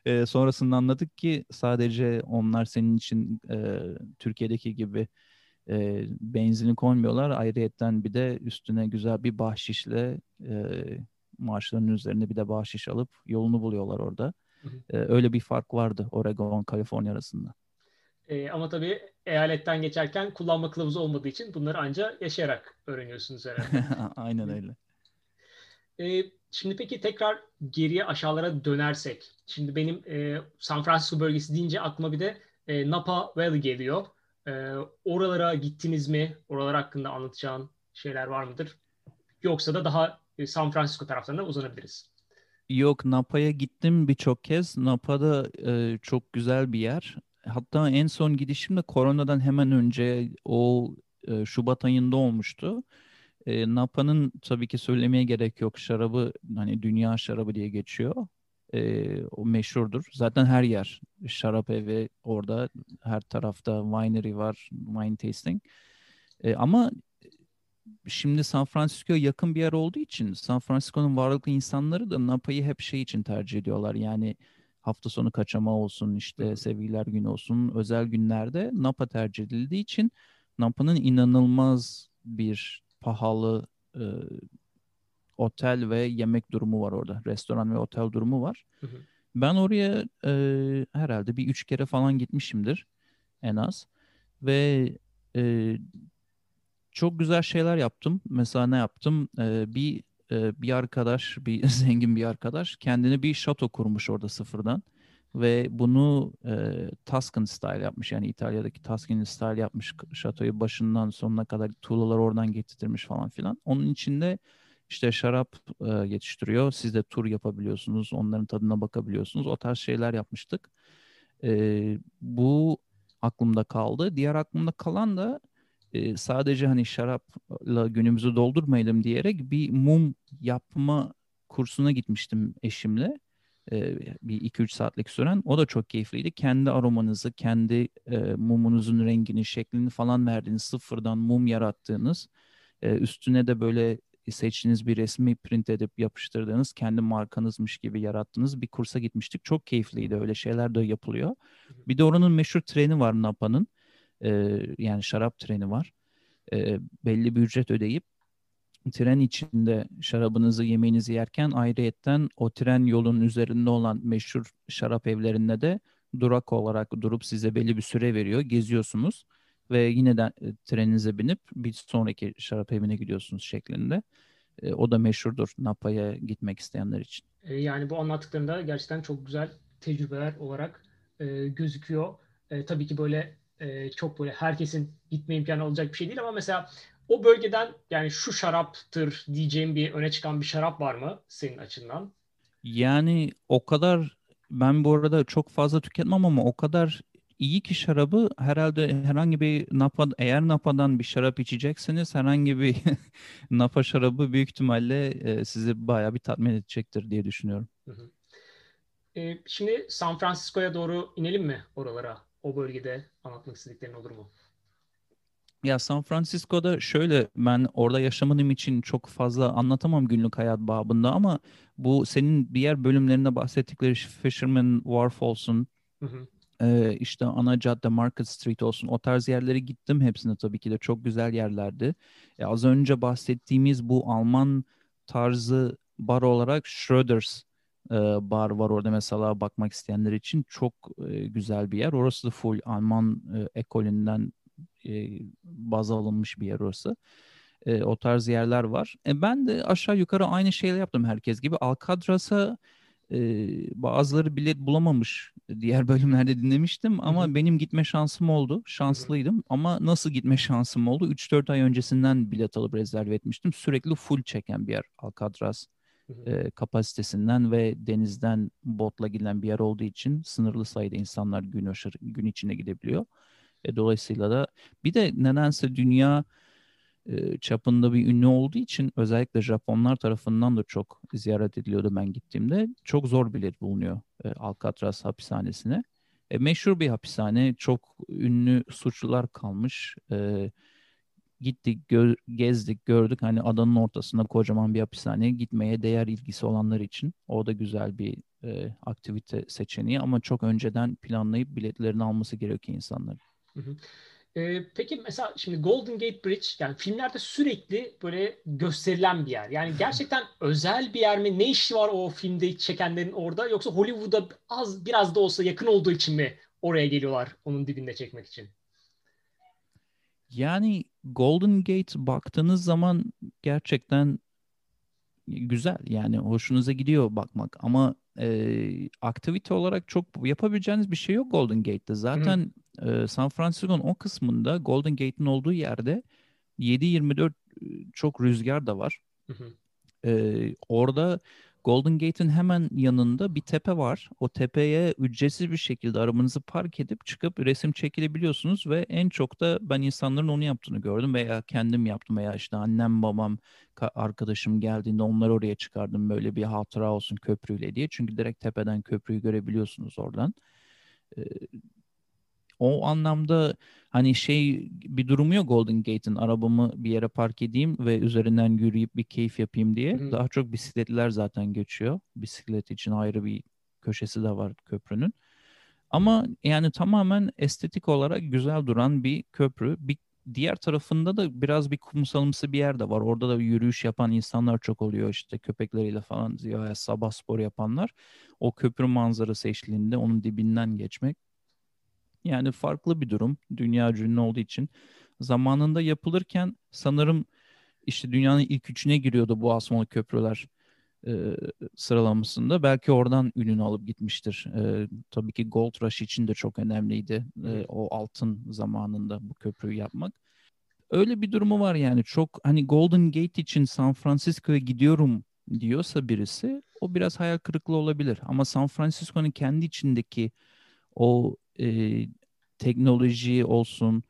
E, sonrasında anladık ki sadece onlar senin için e, Türkiye'deki gibi e, benzini koymuyorlar. Ayrıyetten bir de üstüne güzel bir bahşişle e, maaşlarının üzerine bir de bahşiş alıp yolunu buluyorlar orada. Hı hı. E, öyle bir fark vardı Oregon, Kaliforniya arasında. E, ama tabii eyaletten geçerken kullanma kılavuzu olmadığı için bunları ancak yaşayarak öğreniyorsunuz herhalde. Aynen öyle. E, şimdi peki tekrar geriye aşağılara dönersek. Şimdi benim e, San Francisco bölgesi deyince aklıma bir de e, Napa Valley geliyor. E, oralara gittiniz mi? Oralar hakkında anlatacağın şeyler var mıdır? Yoksa da daha e, San Francisco taraflarına uzanabiliriz. Yok Napa'ya gittim birçok kez. Napa'da e, çok güzel bir yer. Hatta en son gidişim de koronadan hemen önce o e, Şubat ayında olmuştu. E, Napa'nın tabii ki söylemeye gerek yok. Şarabı hani dünya şarabı diye geçiyor. E, o meşhurdur. Zaten her yer şarap evi orada. Her tarafta winery var, wine tasting. E, ama şimdi San Francisco'ya yakın bir yer olduğu için San Francisco'nun varlıklı insanları da Napa'yı hep şey için tercih ediyorlar. Yani hafta sonu kaçama olsun işte sevgililer günü olsun özel günlerde Napa tercih edildiği için Napa'nın inanılmaz bir pahalı e, otel ve yemek durumu var orada. Restoran ve otel durumu var. Hı hı. Ben oraya e, herhalde bir üç kere falan gitmişimdir en az. Ve e, çok güzel şeyler yaptım. Mesela ne yaptım? E, bir e, bir arkadaş, bir zengin bir arkadaş kendine bir şato kurmuş orada sıfırdan. Ve bunu e, Tuscan style yapmış. Yani İtalya'daki Tuscan style yapmış şatoyu başından sonuna kadar tuğlalar oradan getirtirmiş falan filan. Onun içinde işte şarap e, yetiştiriyor. Siz de tur yapabiliyorsunuz. Onların tadına bakabiliyorsunuz. O tarz şeyler yapmıştık. E, bu aklımda kaldı. Diğer aklımda kalan da e, sadece hani şarapla günümüzü doldurmayalım diyerek bir mum yapma kursuna gitmiştim eşimle. E, bir 2-3 saatlik süren. O da çok keyifliydi. Kendi aromanızı, kendi e, mumunuzun rengini, şeklini falan verdiğiniz, sıfırdan mum yarattığınız, e, üstüne de böyle seçtiğiniz bir resmi print edip yapıştırdığınız, kendi markanızmış gibi yarattığınız bir kursa gitmiştik. Çok keyifliydi. Öyle şeyler de yapılıyor. Bir de oranın meşhur treni var Napa'nın. E, yani şarap treni var. E, belli bir ücret ödeyip tren içinde şarabınızı yemeğinizi yerken ayrıyetten o tren yolunun üzerinde olan meşhur şarap evlerinde de durak olarak durup size belli bir süre veriyor. Geziyorsunuz ve yine de e, treninize binip bir sonraki şarap evine gidiyorsunuz şeklinde. E, o da meşhurdur Napa'ya gitmek isteyenler için. E, yani bu anlattıklarında gerçekten çok güzel tecrübeler olarak e, gözüküyor. E, tabii ki böyle e, çok böyle herkesin gitme imkanı olacak bir şey değil ama mesela o bölgeden yani şu şaraptır diyeceğim bir öne çıkan bir şarap var mı senin açından? Yani o kadar ben bu arada çok fazla tüketmem ama o kadar iyi ki şarabı herhalde herhangi bir Napa eğer Napa'dan bir şarap içecekseniz herhangi bir Napa şarabı büyük ihtimalle e, sizi bayağı bir tatmin edecektir diye düşünüyorum. Hı hı. E, şimdi San Francisco'ya doğru inelim mi oralara? O bölgede anlatmak istediklerin olur mu? Ya San Francisco'da şöyle ben orada yaşamadığım için çok fazla anlatamam günlük hayat babında ama bu senin diğer bölümlerinde bahsettikleri Fisherman Wharf olsun, hı hı. E, işte ana cadde Market Street olsun o tarz yerlere gittim hepsine tabii ki de çok güzel yerlerdi. E, az önce bahsettiğimiz bu Alman tarzı bar olarak Schröder's e, bar var orada mesela bakmak isteyenler için çok e, güzel bir yer. Orası da full Alman e, ekolünden e, baz alınmış bir yer orası. E, o tarz yerler var. E, ben de aşağı yukarı aynı şeyler yaptım herkes gibi. Alcatraz'a e, bazıları bilet bulamamış diğer bölümlerde dinlemiştim ama Hı-hı. benim gitme şansım oldu. Şanslıydım Hı-hı. ama nasıl gitme şansım oldu? 3-4 ay öncesinden bilet alıp rezerve etmiştim. Sürekli full çeken bir yer Alcatraz e, kapasitesinden ve denizden botla gidilen bir yer olduğu için sınırlı sayıda insanlar gün aşırı, gün içine gidebiliyor. E, dolayısıyla da bir de nedense dünya e, çapında bir ünlü olduğu için özellikle Japonlar tarafından da çok ziyaret ediliyordu ben gittiğimde. Çok zor bilet bulunuyor e, Alcatraz hapishanesine. E, meşhur bir hapishane, çok ünlü suçlular kalmış. E, gittik, gö- gezdik, gördük. Hani adanın ortasında kocaman bir hapishane gitmeye değer ilgisi olanlar için. O da güzel bir e, aktivite seçeneği ama çok önceden planlayıp biletlerini alması gerekiyor insanların. Hı hı. Peki mesela şimdi Golden Gate Bridge yani filmlerde sürekli böyle gösterilen bir yer. Yani gerçekten özel bir yer mi? Ne işi var o filmde çekenlerin orada? Yoksa Hollywood'a az biraz da olsa yakın olduğu için mi oraya geliyorlar onun dibinde çekmek için? Yani Golden Gate baktığınız zaman gerçekten güzel. Yani hoşunuza gidiyor bakmak ama e, aktivite olarak çok yapabileceğiniz bir şey yok Golden Gate'de. Zaten e, San Francisco'nun o kısmında Golden Gate'in olduğu yerde 7-24 çok rüzgar da var. Hı hı. E, orada Golden Gate'in hemen yanında bir tepe var. O tepeye ücretsiz bir şekilde arabanızı park edip çıkıp resim çekilebiliyorsunuz ve en çok da ben insanların onu yaptığını gördüm veya kendim yaptım veya işte annem babam arkadaşım geldiğinde onları oraya çıkardım böyle bir hatıra olsun köprüyle diye. Çünkü direkt tepeden köprüyü görebiliyorsunuz oradan. O anlamda hani şey bir durumu yok Golden Gate'in arabamı bir yere park edeyim ve üzerinden yürüyüp bir keyif yapayım diye. Hı-hı. Daha çok bisikletliler zaten geçiyor. Bisiklet için ayrı bir köşesi de var köprünün. Ama yani tamamen estetik olarak güzel duran bir köprü. Bir diğer tarafında da biraz bir kumsalımsı bir yer de var. Orada da yürüyüş yapan insanlar çok oluyor işte köpekleriyle falan ya sabah spor yapanlar. O köprü manzarası eşliğinde onun dibinden geçmek yani farklı bir durum. Dünya ünlü olduğu için. Zamanında yapılırken sanırım işte dünyanın ilk üçüne giriyordu bu asmalı köprüler e, sıralamasında. Belki oradan ününü alıp gitmiştir. E, tabii ki Gold Rush için de çok önemliydi. E, o altın zamanında bu köprüyü yapmak. Öyle bir durumu var yani. Çok hani Golden Gate için San Francisco'ya gidiyorum diyorsa birisi o biraz hayal kırıklığı olabilir. Ama San Francisco'nun kendi içindeki o e, teknoloji olsun,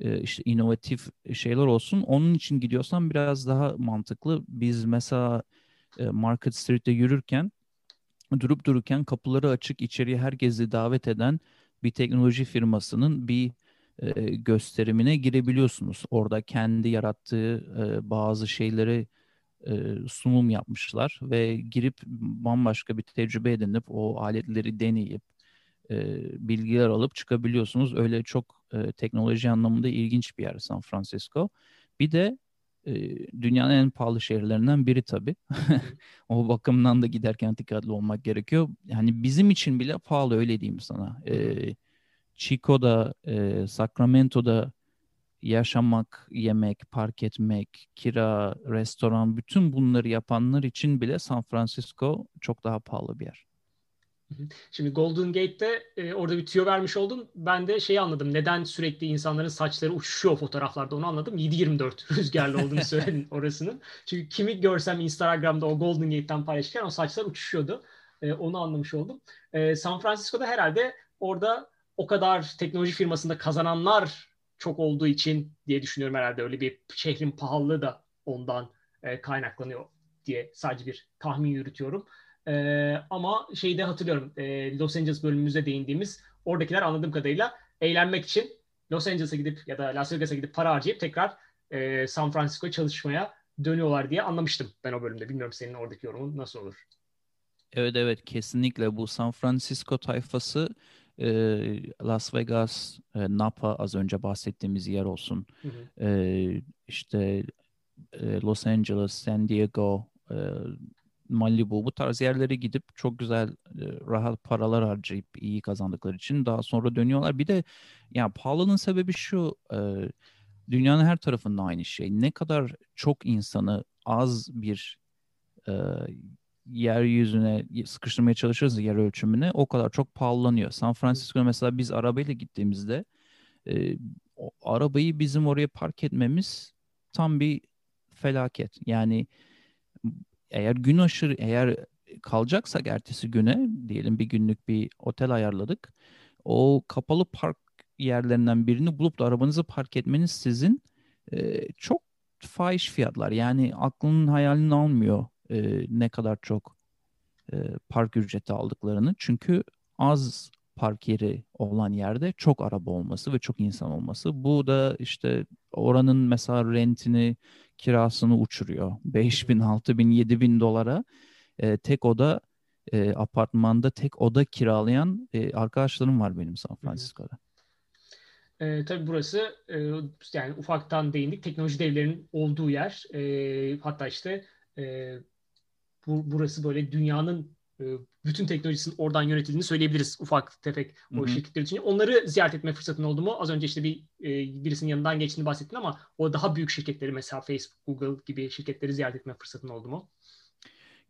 e, işte inovatif şeyler olsun. Onun için gidiyorsan biraz daha mantıklı. Biz mesela e, Market Street'te yürürken durup dururken kapıları açık içeriye herkesi davet eden bir teknoloji firmasının bir e, gösterimine girebiliyorsunuz. Orada kendi yarattığı e, bazı şeyleri e, sunum yapmışlar ve girip bambaşka bir tecrübe edinip o aletleri deneyip e, bilgiler alıp çıkabiliyorsunuz. Öyle çok e, teknoloji anlamında ilginç bir yer San Francisco. Bir de e, dünyanın en pahalı şehirlerinden biri tabii. o bakımdan da giderken dikkatli olmak gerekiyor. Yani bizim için bile pahalı öyle diyeyim sana. E, Chico'da, e, Sacramento'da yaşamak, yemek, park etmek, kira, restoran bütün bunları yapanlar için bile San Francisco çok daha pahalı bir yer. Şimdi Golden Gate'de e, orada bir tüyo vermiş oldun. Ben de şeyi anladım. Neden sürekli insanların saçları uçuşuyor fotoğraflarda onu anladım. 7-24 rüzgarlı olduğunu söyledin orasının. Çünkü kimi görsem Instagram'da o Golden Gate'den paylaşırken o saçlar uçuşuyordu. E, onu anlamış oldum. E, San Francisco'da herhalde orada o kadar teknoloji firmasında kazananlar çok olduğu için diye düşünüyorum herhalde. Öyle bir şehrin pahalılığı da ondan e, kaynaklanıyor diye sadece bir tahmin yürütüyorum. E, ama şeyi de hatırlıyorum. E, Los Angeles bölümümüzde değindiğimiz oradakiler anladığım kadarıyla eğlenmek için Los Angeles'a gidip ya da Las Vegas'a gidip para harcayıp tekrar e, San Francisco'ya çalışmaya dönüyorlar diye anlamıştım ben o bölümde. Bilmiyorum senin oradaki yorumun nasıl olur? Evet evet kesinlikle bu San Francisco tayfası e, Las Vegas, e, Napa az önce bahsettiğimiz yer olsun. Hı hı. E, işte e, Los Angeles, San Diego, e, Malibu bu tarz yerlere gidip çok güzel rahat paralar harcayıp iyi kazandıkları için daha sonra dönüyorlar. Bir de ya pahalılığın sebebi şu dünyanın her tarafında aynı şey. Ne kadar çok insanı az bir yeryüzüne sıkıştırmaya çalışırız yer ölçümüne o kadar çok pahalanıyor. San Francisco'ya mesela biz arabayla gittiğimizde o arabayı bizim oraya park etmemiz tam bir felaket. Yani eğer gün aşırı eğer kalacaksak ertesi güne diyelim bir günlük bir otel ayarladık. O kapalı park yerlerinden birini bulup da arabanızı park etmeniz sizin e, çok fahiş fiyatlar. Yani aklının hayalini almıyor e, ne kadar çok e, park ücreti aldıklarını. Çünkü az park yeri olan yerde çok araba olması ve çok insan olması. Bu da işte oranın mesela rentini, kirasını uçuruyor. 5 bin, 6 bin, 7 bin dolara e, tek oda e, apartmanda tek oda kiralayan e, arkadaşlarım var benim San Francisco'da. E, tabii burası e, yani ufaktan değindik teknoloji devlerinin olduğu yer. E, hatta işte e, bu, burası böyle dünyanın bütün teknolojisinin oradan yönetildiğini söyleyebiliriz ufak tefek o Hı-hı. şirketler için. Onları ziyaret etme fırsatın oldu mu? Az önce işte bir e, birisinin yanından geçtiğini bahsettin ama o daha büyük şirketleri mesela Facebook, Google gibi şirketleri ziyaret etme fırsatın oldu mu?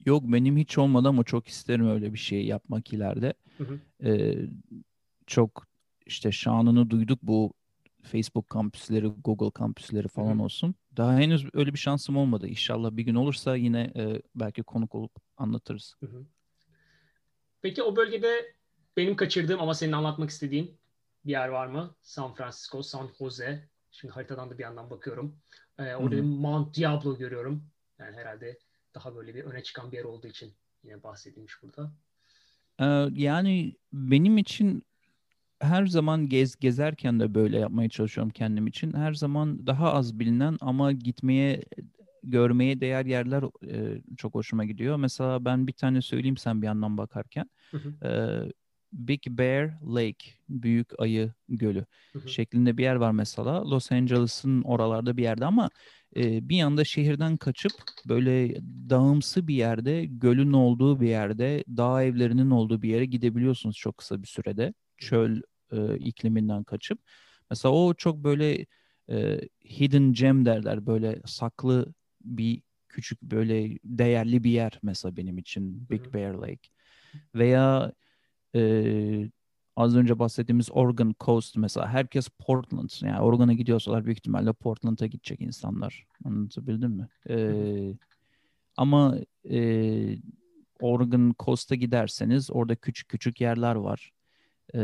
Yok benim hiç olmadı ama çok isterim öyle bir şey yapmak ileride. Ee, çok işte şanını duyduk bu Facebook kampüsleri, Google kampüsleri falan Hı-hı. olsun. Daha henüz öyle bir şansım olmadı. İnşallah bir gün olursa yine e, belki konuk olup anlatırız. Hı-hı. Peki o bölgede benim kaçırdığım ama senin anlatmak istediğin bir yer var mı? San Francisco, San Jose. Şimdi haritadan da bir yandan bakıyorum. Ee, orada Hı-hı. Mount Diablo görüyorum. Yani herhalde daha böyle bir öne çıkan bir yer olduğu için yine bahsedilmiş burada. Ee, yani benim için her zaman gez gezerken de böyle yapmaya çalışıyorum kendim için. Her zaman daha az bilinen ama gitmeye görmeye değer yerler e, çok hoşuma gidiyor. Mesela ben bir tane söyleyeyim sen bir yandan bakarken. Hı hı. E, Big Bear Lake, Büyük Ayı Gölü hı hı. şeklinde bir yer var mesela. Los Angeles'ın oralarda bir yerde ama e, bir yanda şehirden kaçıp böyle dağımsı bir yerde, gölün olduğu bir yerde, dağ evlerinin olduğu bir yere gidebiliyorsunuz çok kısa bir sürede. Çöl e, ikliminden kaçıp. Mesela o çok böyle e, hidden gem derler böyle saklı bir küçük böyle değerli bir yer mesela benim için Big Bear Lake. Veya e, az önce bahsettiğimiz Oregon Coast mesela herkes Portland yani Oregon'a gidiyorsalar büyük ihtimalle Portland'a gidecek insanlar. Anlatabildim mi? E, ama e, Oregon Coast'a giderseniz orada küçük küçük yerler var. E,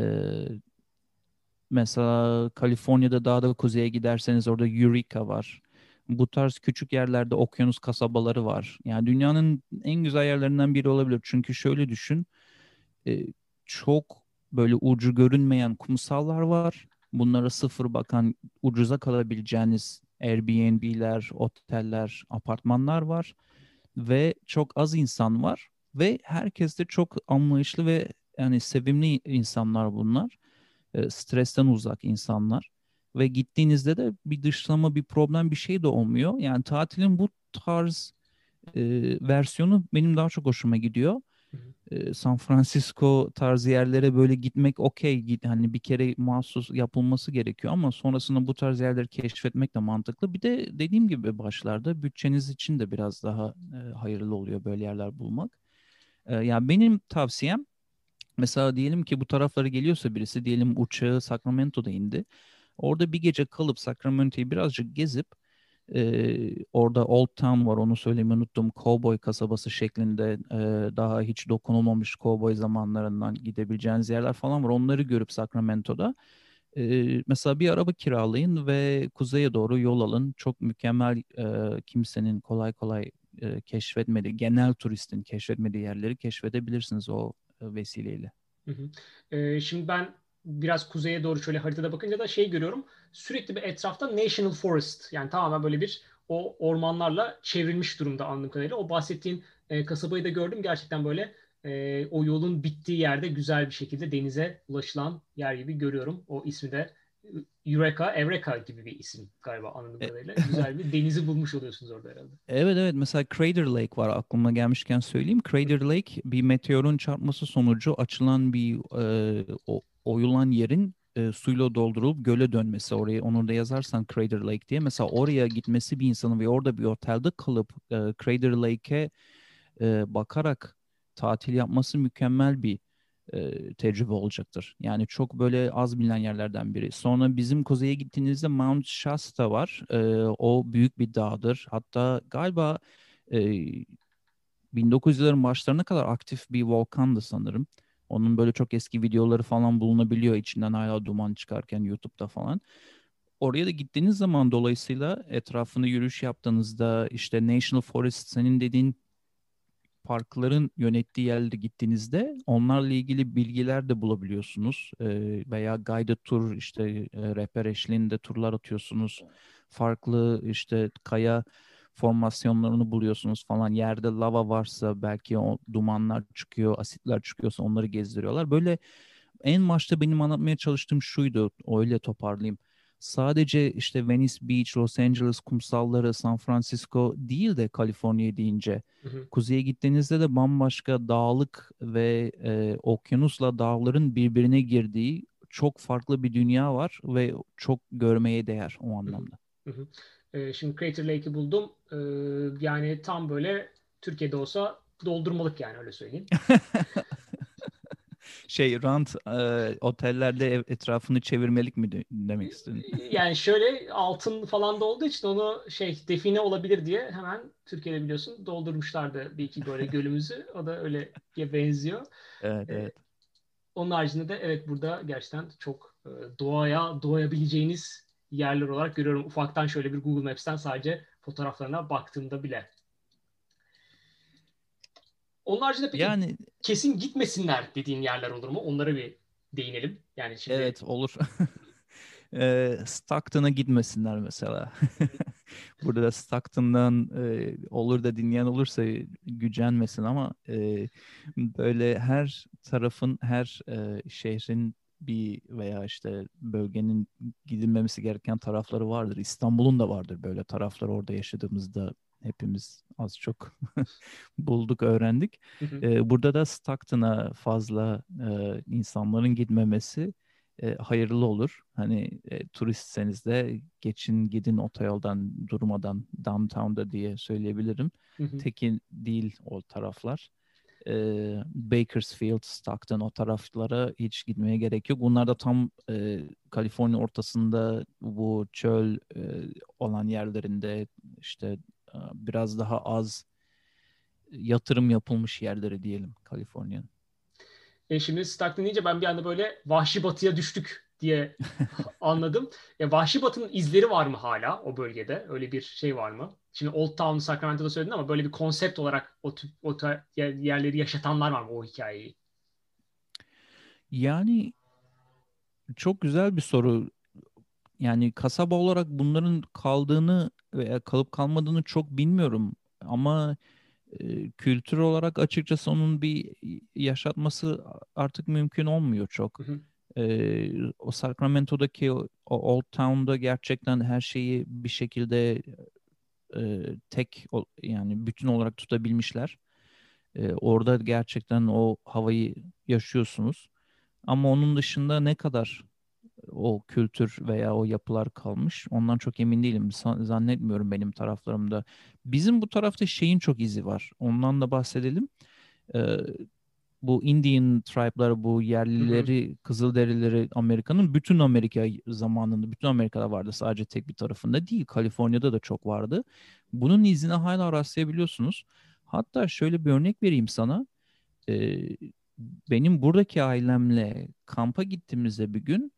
mesela Kaliforniya'da daha da kuzeye giderseniz orada Eureka var bu tarz küçük yerlerde okyanus kasabaları var. Yani dünyanın en güzel yerlerinden biri olabilir. Çünkü şöyle düşün. E, çok böyle ucu görünmeyen kumsallar var. Bunlara sıfır bakan ucuza kalabileceğiniz Airbnb'ler, oteller, apartmanlar var. Ve çok az insan var. Ve herkes de çok anlayışlı ve yani sevimli insanlar bunlar. E, stresten uzak insanlar ve gittiğinizde de bir dışlama, bir problem, bir şey de olmuyor. Yani tatilin bu tarz e, versiyonu benim daha çok hoşuma gidiyor. e, San Francisco tarzı yerlere böyle gitmek okey. Hani bir kere mahsus yapılması gerekiyor ama sonrasında bu tarz yerleri keşfetmek de mantıklı. Bir de dediğim gibi başlarda bütçeniz için de biraz daha e, hayırlı oluyor böyle yerler bulmak. E, yani benim tavsiyem mesela diyelim ki bu taraflara geliyorsa birisi diyelim uçağı Sacramento'da indi. Orada bir gece kalıp Sacramento'yu birazcık gezip ee, orada Old Town var onu söylemeyi unuttum. Cowboy kasabası şeklinde e, daha hiç dokunulmamış cowboy zamanlarından gidebileceğiniz yerler falan var. Onları görüp Sacramento'da e, mesela bir araba kiralayın ve kuzeye doğru yol alın. Çok mükemmel e, kimsenin kolay kolay e, keşfetmediği, genel turistin keşfetmediği yerleri keşfedebilirsiniz o e, vesileyle. Hı hı. E, şimdi ben biraz kuzeye doğru şöyle haritada bakınca da şey görüyorum. Sürekli bir etrafta National Forest yani tamamen böyle bir o ormanlarla çevrilmiş durumda anladığım kadarıyla. O bahsettiğin e, kasabayı da gördüm. Gerçekten böyle e, o yolun bittiği yerde güzel bir şekilde denize ulaşılan yer gibi görüyorum. O ismi de Eureka, Eureka gibi bir isim galiba anladığım e, kadarıyla. Güzel bir denizi bulmuş oluyorsunuz orada herhalde. Evet evet mesela Crater Lake var aklıma gelmişken söyleyeyim. Crater Lake bir meteorun çarpması sonucu açılan bir e, o, oyulan yerin e, suyla doldurulup göle dönmesi oraya onu da yazarsan Crater Lake diye mesela oraya gitmesi bir insanın ve orada bir otelde kalıp e, Crater Lake'e e, bakarak tatil yapması mükemmel bir e, tecrübe olacaktır. Yani çok böyle az bilinen yerlerden biri. Sonra bizim kuzeye gittiğinizde Mount Shasta var. E, o büyük bir dağdır. Hatta galiba e, 1900'lerin başlarına kadar aktif bir volkandı sanırım. Onun böyle çok eski videoları falan bulunabiliyor içinden hala duman çıkarken YouTube'da falan. Oraya da gittiğiniz zaman dolayısıyla etrafını yürüyüş yaptığınızda işte National Forest senin dediğin parkların yönettiği yerlere gittiğinizde onlarla ilgili bilgiler de bulabiliyorsunuz. E, veya guided tour işte e, rehber eşliğinde turlar atıyorsunuz. Farklı işte kaya formasyonlarını buluyorsunuz falan. Yerde lava varsa belki o dumanlar çıkıyor, asitler çıkıyorsa onları gezdiriyorlar. Böyle en başta benim anlatmaya çalıştığım şuydu. Öyle toparlayayım. Sadece işte Venice Beach, Los Angeles kumsalları, San Francisco değil de Kaliforniya deyince hı hı. kuzeye gittiğinizde de bambaşka dağlık ve e, okyanusla dağların birbirine girdiği çok farklı bir dünya var ve çok görmeye değer o anlamda. Hı hı. E, şimdi Crater Lake'i buldum. E, yani tam böyle Türkiye'de olsa doldurmalık yani öyle söyleyeyim. şey rant e, otellerde ev, etrafını çevirmelik mi de, demek istedin? Yani şöyle altın falan da olduğu için onu şey define olabilir diye hemen Türkiye'de biliyorsun doldurmuşlardı bir iki böyle gölümüzü. O da öyle benziyor. Evet, ee, evet. Onun haricinde de evet burada gerçekten çok doğaya doğayabileceğiniz yerler olarak görüyorum. Ufaktan şöyle bir Google Maps'ten sadece fotoğraflarına baktığımda bile. Onun haricinde peki yani, kesin gitmesinler dediğin yerler olur mu? Onlara bir değinelim. Yani şimdi... Evet olur. e, Stockton'a gitmesinler mesela. Burada da Stockton'dan e, olur da dinleyen olursa gücenmesin ama e, böyle her tarafın, her e, şehrin bir veya işte bölgenin gidilmemesi gereken tarafları vardır. İstanbul'un da vardır böyle taraflar orada yaşadığımızda hepimiz az çok bulduk, öğrendik. Ee, burada da Stockton'a fazla e, insanların gitmemesi e, hayırlı olur. Hani e, turistseniz de geçin gidin otoyoldan durmadan downtown'da diye söyleyebilirim. Tekin değil o taraflar e, Bakersfield, Stockton o taraflara hiç gitmeye gerek yok. Bunlar da tam e, Kaliforniya ortasında bu çöl e, olan yerlerinde işte e, biraz daha az yatırım yapılmış yerleri diyelim Kaliforniya'nın. E şimdi Stockton deyince ben bir anda böyle vahşi batıya düştük diye anladım. Ya vahşi batının izleri var mı hala o bölgede? Öyle bir şey var mı? Şimdi Old Town Sacramento'da söyledin ama böyle bir konsept olarak o, tip, o yerleri yaşatanlar var mı o hikayeyi? Yani çok güzel bir soru. Yani kasaba olarak bunların kaldığını veya kalıp kalmadığını çok bilmiyorum. Ama e, kültür olarak açıkçası onun bir yaşatması artık mümkün olmuyor çok. Hı hı. E, o Sacramento'daki o, o Old Town'da gerçekten her şeyi bir şekilde e, tek yani bütün olarak tutabilmişler. E, orada gerçekten o havayı yaşıyorsunuz. Ama onun dışında ne kadar o kültür veya o yapılar kalmış. Ondan çok emin değilim. Zannetmiyorum benim taraflarımda. Bizim bu tarafta şeyin çok izi var. Ondan da bahsedelim. Ee, bu Indian tribe'ları, bu yerlileri, hı hı. Kızılderilileri Amerika'nın bütün Amerika zamanında, bütün Amerika'da vardı. Sadece tek bir tarafında değil. Kaliforniya'da da çok vardı. Bunun izine hala rastlayabiliyorsunuz. Hatta şöyle bir örnek vereyim sana. Ee, benim buradaki ailemle kampa gittiğimizde bir gün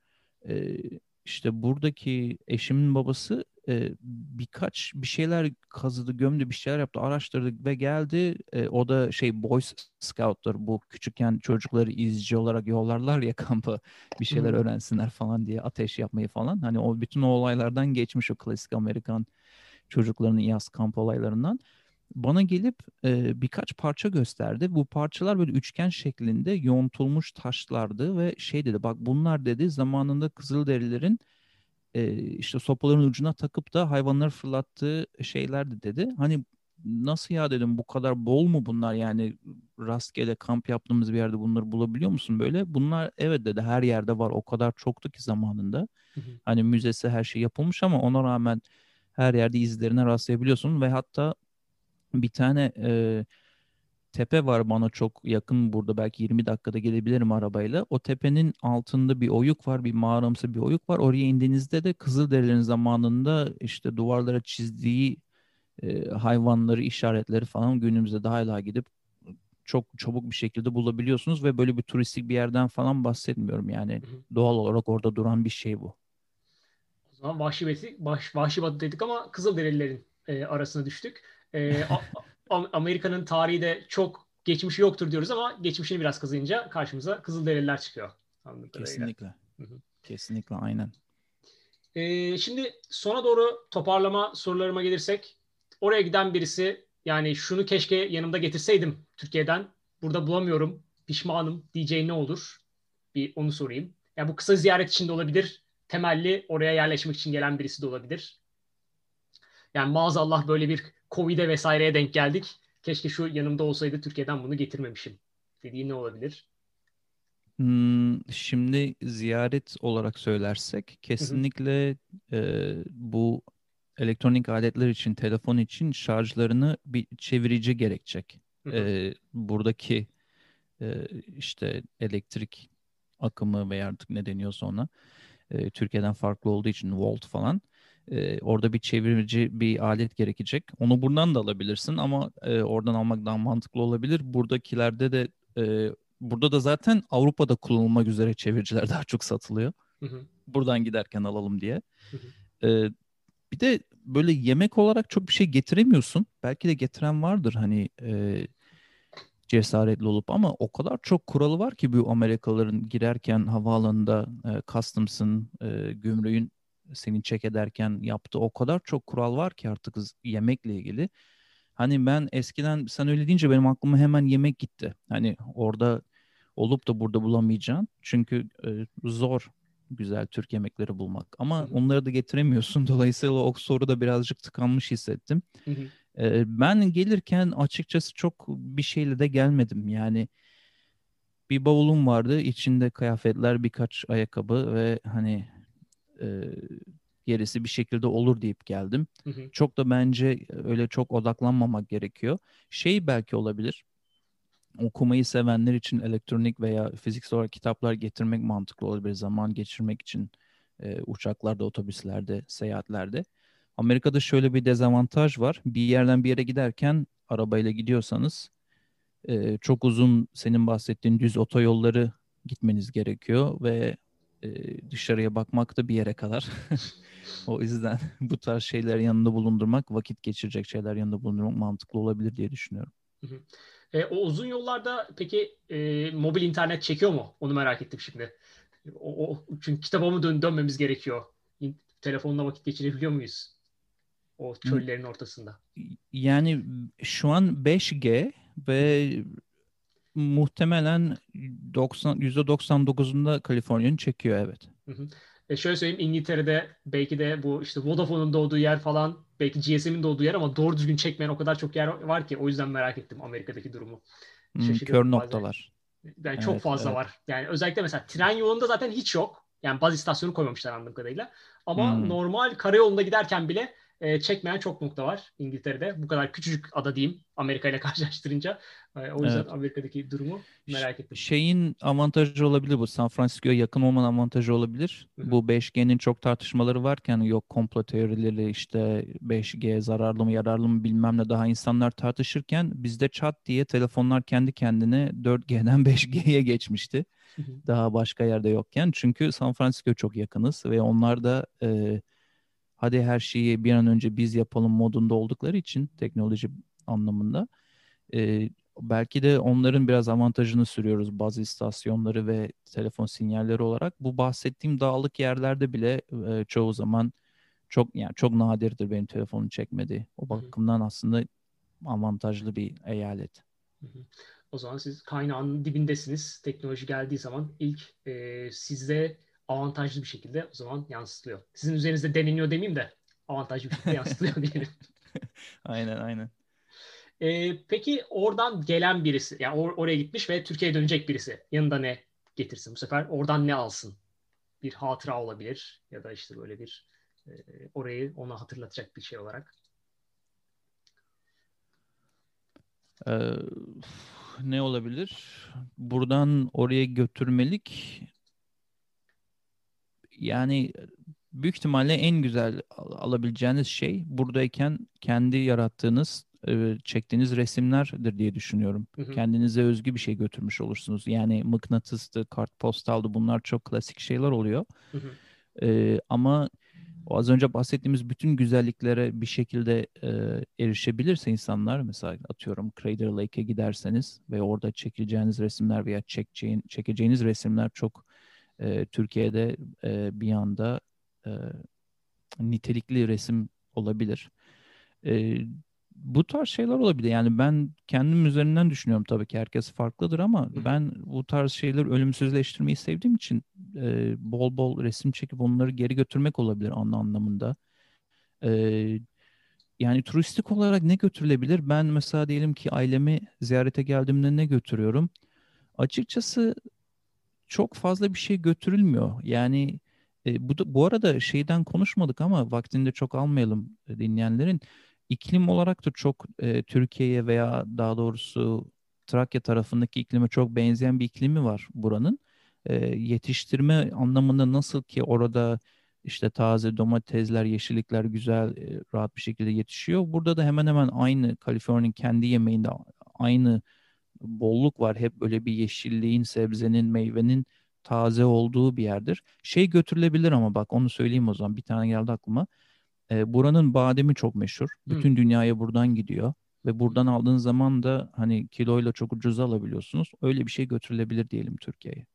e, işte buradaki eşimin babası e, birkaç bir şeyler kazıdı, gömdü, bir şeyler yaptı, araştırdı ve geldi. E, o da şey Boy Scout'lar bu küçükken çocukları izci olarak yollarlar ya kampa bir şeyler öğrensinler falan diye ateş yapmayı falan. Hani o bütün o olaylardan geçmiş o klasik Amerikan çocuklarının yaz kamp olaylarından bana gelip e, birkaç parça gösterdi. Bu parçalar böyle üçgen şeklinde yontulmuş taşlardı ve şey dedi bak bunlar dedi zamanında Kızılderililerin e, işte sopaların ucuna takıp da hayvanları fırlattığı şeylerdi dedi. Hani nasıl ya dedim bu kadar bol mu bunlar yani rastgele kamp yaptığımız bir yerde bunları bulabiliyor musun böyle? Bunlar evet dedi her yerde var o kadar çoktu ki zamanında. Hı hı. Hani müzesi her şey yapılmış ama ona rağmen her yerde izlerine rastlayabiliyorsun ve hatta bir tane e, tepe var bana çok yakın burada belki 20 dakikada gelebilirim arabayla. O tepenin altında bir oyuk var, bir mağaramsı bir oyuk var. Oraya indiğinizde de Kızılderililerin zamanında işte duvarlara çizdiği e, hayvanları, işaretleri falan günümüzde de hala gidip çok çabuk bir şekilde bulabiliyorsunuz ve böyle bir turistik bir yerden falan bahsetmiyorum yani. Hı hı. Doğal olarak orada duran bir şey bu. O zaman Vahşi Batı, Vahşi Batı dedik ama Kızılderililerin e, arasına düştük. E, Amerika'nın tarihi de çok geçmişi yoktur diyoruz ama geçmişini biraz kazıyınca karşımıza Kızılderililer çıkıyor. Kesinlikle. Kesinlikle aynen. E, şimdi sona doğru toparlama sorularıma gelirsek oraya giden birisi yani şunu keşke yanımda getirseydim Türkiye'den burada bulamıyorum pişmanım diyeceğin ne olur? Bir onu sorayım. Yani bu kısa ziyaret için de olabilir. Temelli oraya yerleşmek için gelen birisi de olabilir. Yani maazallah böyle bir Covid'e vesaireye denk geldik. Keşke şu yanımda olsaydı Türkiye'den bunu getirmemişim. Dediğin ne olabilir? Hmm, şimdi ziyaret olarak söylersek kesinlikle E, bu elektronik aletler için, telefon için şarjlarını bir çevirici gerekecek. E, buradaki e, işte elektrik akımı veya artık ne deniyorsa ona e, Türkiye'den farklı olduğu için volt falan e, orada bir çevirici bir alet gerekecek. Onu buradan da alabilirsin ama e, oradan almak daha mantıklı olabilir. Buradakilerde de e, burada da zaten Avrupa'da kullanılmak üzere çeviriciler daha çok satılıyor. Hı hı. Buradan giderken alalım diye. Hı hı. E, bir de böyle yemek olarak çok bir şey getiremiyorsun. Belki de getiren vardır hani e, cesaretli olup ama o kadar çok kuralı var ki bu Amerikalıların girerken havaalanında e, customs'ın, e, gümrüğün seni çek ederken yaptığı o kadar çok kural var ki artık yemekle ilgili. Hani ben eskiden sen öyle deyince benim aklıma hemen yemek gitti. Hani orada olup da burada bulamayacaksın. Çünkü e, zor güzel Türk yemekleri bulmak. Ama hı hı. onları da getiremiyorsun. Dolayısıyla o soruda birazcık tıkanmış hissettim. E, ben gelirken açıkçası çok bir şeyle de gelmedim. Yani bir bavulum vardı. içinde kıyafetler, birkaç ayakkabı ve hani e, gerisi bir şekilde olur deyip geldim. Hı hı. Çok da bence öyle çok odaklanmamak gerekiyor. Şey belki olabilir. Okumayı sevenler için elektronik veya fiziksel olarak kitaplar getirmek mantıklı olabilir. Zaman geçirmek için e, uçaklarda, otobüslerde, seyahatlerde. Amerika'da şöyle bir dezavantaj var. Bir yerden bir yere giderken arabayla gidiyorsanız e, çok uzun senin bahsettiğin düz otoyolları gitmeniz gerekiyor ve dışarıya bakmak da bir yere kadar. o yüzden bu tarz şeyler yanında bulundurmak, vakit geçirecek şeyler yanında bulundurmak mantıklı olabilir diye düşünüyorum. E, o uzun yollarda peki e, mobil internet çekiyor mu? Onu merak ettim şimdi. O, o çünkü kitaba mı dön dönmemiz gerekiyor? Telefonla vakit geçirebiliyor muyuz? O çöllerin ortasında. Yani şu an 5G ve muhtemelen 90 %99'unda Kaliforniya'nın çekiyor evet. e, şöyle söyleyeyim İngiltere'de belki de bu işte Vodafone'un doğduğu yer falan belki GSM'in doğduğu yer ama doğru düzgün çekmeyen o kadar çok yer var ki o yüzden merak ettim Amerika'daki durumu. Hmm, kör noktalar. Yani evet, çok fazla evet. var. Yani özellikle mesela tren yolunda zaten hiç yok. Yani baz istasyonu koymamışlar anladığım kadarıyla. Ama hmm. normal karayolunda giderken bile e, çekmeyen çok nokta var İngiltere'de. Bu kadar küçücük ada diyeyim Amerika ile karşılaştırınca. E, o yüzden evet. Amerika'daki durumu merak ettim. Şeyin avantajı olabilir bu. San Francisco'ya yakın olmanın avantajı olabilir. Hı-hı. Bu 5G'nin çok tartışmaları varken yok komplo teorileri işte 5G zararlı mı yararlı mı bilmem ne daha insanlar tartışırken bizde chat diye telefonlar kendi kendine 4G'den 5G'ye geçmişti. Hı-hı. Daha başka yerde yokken. Çünkü San Francisco'ya çok yakınız ve onlar da e, hadi her şeyi bir an önce biz yapalım modunda oldukları için teknoloji anlamında e, belki de onların biraz avantajını sürüyoruz bazı istasyonları ve telefon sinyalleri olarak. Bu bahsettiğim dağlık yerlerde bile e, çoğu zaman çok yani çok nadirdir benim telefonum çekmedi. O bakımdan aslında avantajlı bir eyalet. O zaman siz kaynağın dibindesiniz. Teknoloji geldiği zaman ilk e, sizde avantajlı bir şekilde o zaman yansıtılıyor. Sizin üzerinizde deneniyor demeyeyim de avantajlı bir şekilde yansıtılıyor diyelim. aynen aynen. Ee, peki oradan gelen birisi, yani or- oraya gitmiş ve Türkiye'ye dönecek birisi yanında ne getirsin? Bu sefer oradan ne alsın? Bir hatıra olabilir ya da işte böyle bir e, orayı ona hatırlatacak bir şey olarak. Ee, ne olabilir? Buradan oraya götürmelik yani büyük ihtimalle en güzel alabileceğiniz şey buradayken kendi yarattığınız e, çektiğiniz resimlerdir diye düşünüyorum. Hı hı. Kendinize özgü bir şey götürmüş olursunuz. Yani mıknatıstı, kartpostaldı bunlar çok klasik şeyler oluyor. Hı hı. Ee, ama o az önce bahsettiğimiz bütün güzelliklere bir şekilde e, erişebilirse insanlar mesela atıyorum Crater Lake'e giderseniz ve orada çekeceğiniz resimler veya çekeceğin, çekeceğiniz resimler çok e, Türkiye'de e, bir anda e, nitelikli resim olabilir. E, bu tarz şeyler olabilir. Yani ben kendim üzerinden düşünüyorum tabii ki herkes farklıdır ama ben bu tarz şeyleri ölümsüzleştirmeyi sevdiğim için e, bol bol resim çekip onları geri götürmek olabilir anla anlamında. E, yani turistik olarak ne götürülebilir? Ben mesela diyelim ki ailemi ziyarete geldiğimde ne götürüyorum? Açıkçası çok fazla bir şey götürülmüyor. Yani e, bu da, bu arada şeyden konuşmadık ama vaktinde çok almayalım e, dinleyenlerin. İklim olarak da çok e, Türkiye'ye veya daha doğrusu Trakya tarafındaki iklime çok benzeyen bir iklimi var buranın. E, yetiştirme anlamında nasıl ki orada işte taze domatesler, yeşillikler güzel, e, rahat bir şekilde yetişiyor. Burada da hemen hemen aynı Kaliforniya'nın kendi yemeğinde aynı bolluk var. Hep böyle bir yeşilliğin, sebzenin, meyvenin taze olduğu bir yerdir. Şey götürülebilir ama bak onu söyleyeyim o zaman. Bir tane geldi aklıma. E, buranın bademi çok meşhur. Bütün Hı. dünyaya buradan gidiyor. Ve buradan aldığın zaman da hani kiloyla çok ucuza alabiliyorsunuz. Öyle bir şey götürülebilir diyelim Türkiye'ye.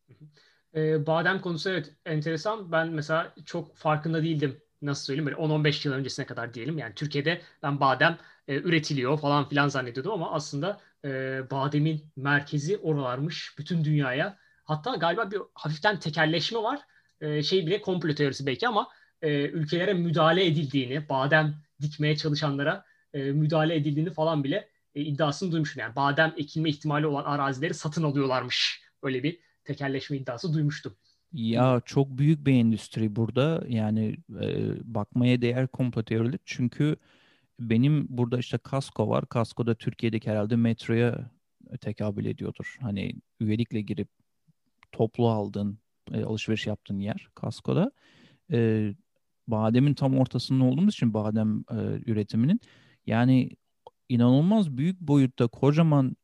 E, badem konusu evet enteresan. Ben mesela çok farkında değildim. Nasıl söyleyeyim böyle 10-15 yıl öncesine kadar diyelim. Yani Türkiye'de ben badem e, üretiliyor falan filan zannediyordum ama aslında e, bademin merkezi oralarmış bütün dünyaya. Hatta galiba bir hafiften tekerleşme var. E, şey bile komplo teorisi belki ama e, ülkelere müdahale edildiğini, badem dikmeye çalışanlara e, müdahale edildiğini falan bile e, iddiasını duymuştum. Yani badem ekilme ihtimali olan arazileri satın alıyorlarmış. Öyle bir tekerleşme iddiası duymuştum. Ya çok büyük bir endüstri burada. Yani e, bakmaya değer komplo teorileri. Çünkü benim burada işte kasko var. Kasko da Türkiye'deki herhalde metroya tekabül ediyordur. Hani üyelikle girip toplu aldığın, e, alışveriş yaptığın yer kaskoda. E, bademin tam ortasında olduğumuz için badem e, üretiminin yani inanılmaz büyük boyutta kocaman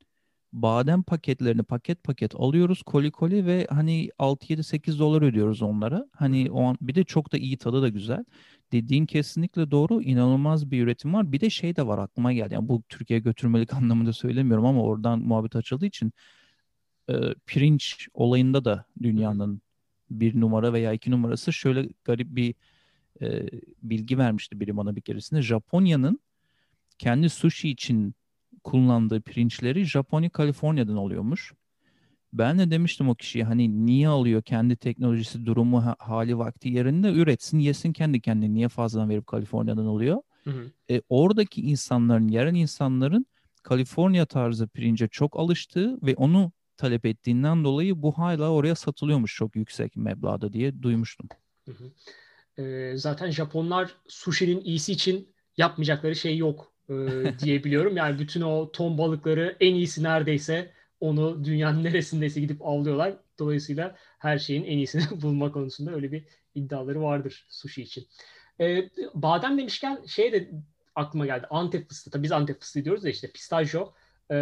badem paketlerini paket paket alıyoruz koli koli ve hani 6 7 8 dolar ödüyoruz onlara. Hani o an bir de çok da iyi tadı da güzel. Dediğin kesinlikle doğru. inanılmaz bir üretim var. Bir de şey de var aklıma geldi. Yani bu Türkiye'ye götürmelik anlamında söylemiyorum ama oradan muhabbet açıldığı için e, pirinç olayında da dünyanın bir numara veya iki numarası şöyle garip bir e, bilgi vermişti biri bana bir keresinde. Japonya'nın kendi sushi için kullandığı pirinçleri Japonya, Kaliforniya'dan alıyormuş. Ben de demiştim o kişiye hani niye alıyor kendi teknolojisi durumu hali vakti yerinde üretsin yesin kendi kendine niye fazladan verip Kaliforniya'dan alıyor. Hı hı. E, oradaki insanların yarın insanların Kaliforniya tarzı pirince çok alıştığı ve onu talep ettiğinden dolayı bu hala oraya satılıyormuş çok yüksek meblağda diye duymuştum. Hı hı. E, zaten Japonlar sushi'nin iyisi için yapmayacakları şey yok e, diyebiliyorum. Yani bütün o ton balıkları en iyisi neredeyse onu dünyanın neresindeyse gidip avlıyorlar. Dolayısıyla her şeyin en iyisini bulma konusunda öyle bir iddiaları vardır sushi için. E, badem demişken şey de aklıma geldi. Antep fıstığı. Tabii biz Antep fıstığı diyoruz da işte pistachio. E,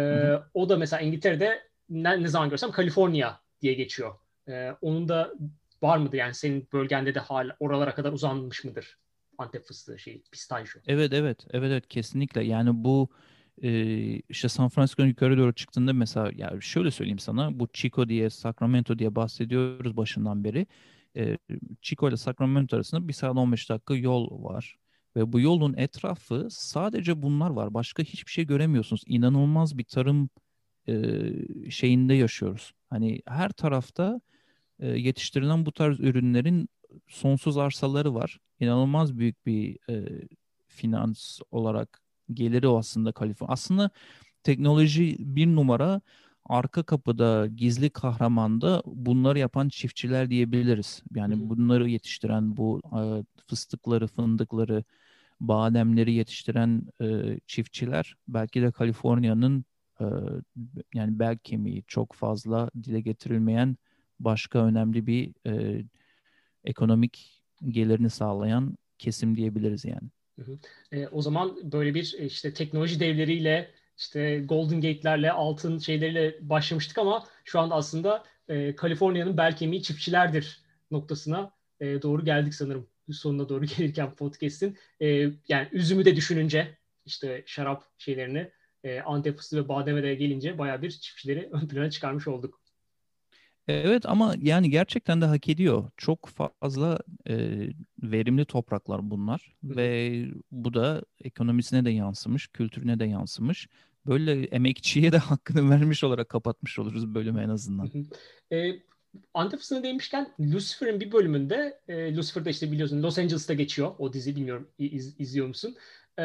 o da mesela İngiltere'de ne, ne zaman görsem Kaliforniya diye geçiyor. E, onun da var mıdır? Yani senin bölgende de hala oralara kadar uzanmış mıdır? Antep fıstığı şey, pistachio. Evet evet evet evet kesinlikle. Yani bu e, işte San Francisco'nun yukarı doğru çıktığında mesela ya şöyle söyleyeyim sana bu Chico diye Sacramento diye bahsediyoruz başından beri. E, Chico ile Sacramento arasında bir saat 15 dakika yol var. Ve bu yolun etrafı sadece bunlar var. Başka hiçbir şey göremiyorsunuz. İnanılmaz bir tarım e, şeyinde yaşıyoruz. Hani her tarafta e, yetiştirilen bu tarz ürünlerin sonsuz arsaları var. İnanılmaz büyük bir e, finans olarak geliri o aslında Kaliforniya. Aslında teknoloji bir numara arka kapıda gizli kahramanda bunları yapan çiftçiler diyebiliriz. Yani bunları yetiştiren bu e, fıstıkları, fındıkları, bademleri yetiştiren e, çiftçiler belki de Kaliforniya'nın e, yani bel kemiği çok fazla dile getirilmeyen başka önemli bir e, ekonomik gelirini sağlayan kesim diyebiliriz yani. E, o zaman böyle bir e, işte teknoloji devleriyle işte Golden Gate'lerle altın şeyleriyle başlamıştık ama şu anda aslında e, Kaliforniya'nın bel kemiği çiftçilerdir noktasına e, doğru geldik sanırım sonuna doğru gelirken podcast'in. E, yani üzümü de düşününce işte şarap şeylerini e, Antep fıstığı ve bademe de gelince baya bir çiftçileri ön plana çıkarmış olduk. Evet ama yani gerçekten de hak ediyor. Çok fazla e, verimli topraklar bunlar Hı. ve bu da ekonomisine de yansımış, kültürüne de yansımış. Böyle emekçiye de hakkını vermiş olarak kapatmış oluruz bölümü en azından. e, Antep fıstığına değinmişken Lucifer'ın bir bölümünde, e, Lucifer'da işte biliyorsun Los Angeles'ta geçiyor o dizi bilmiyorum iz, izliyor musun? E,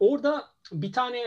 orada bir tane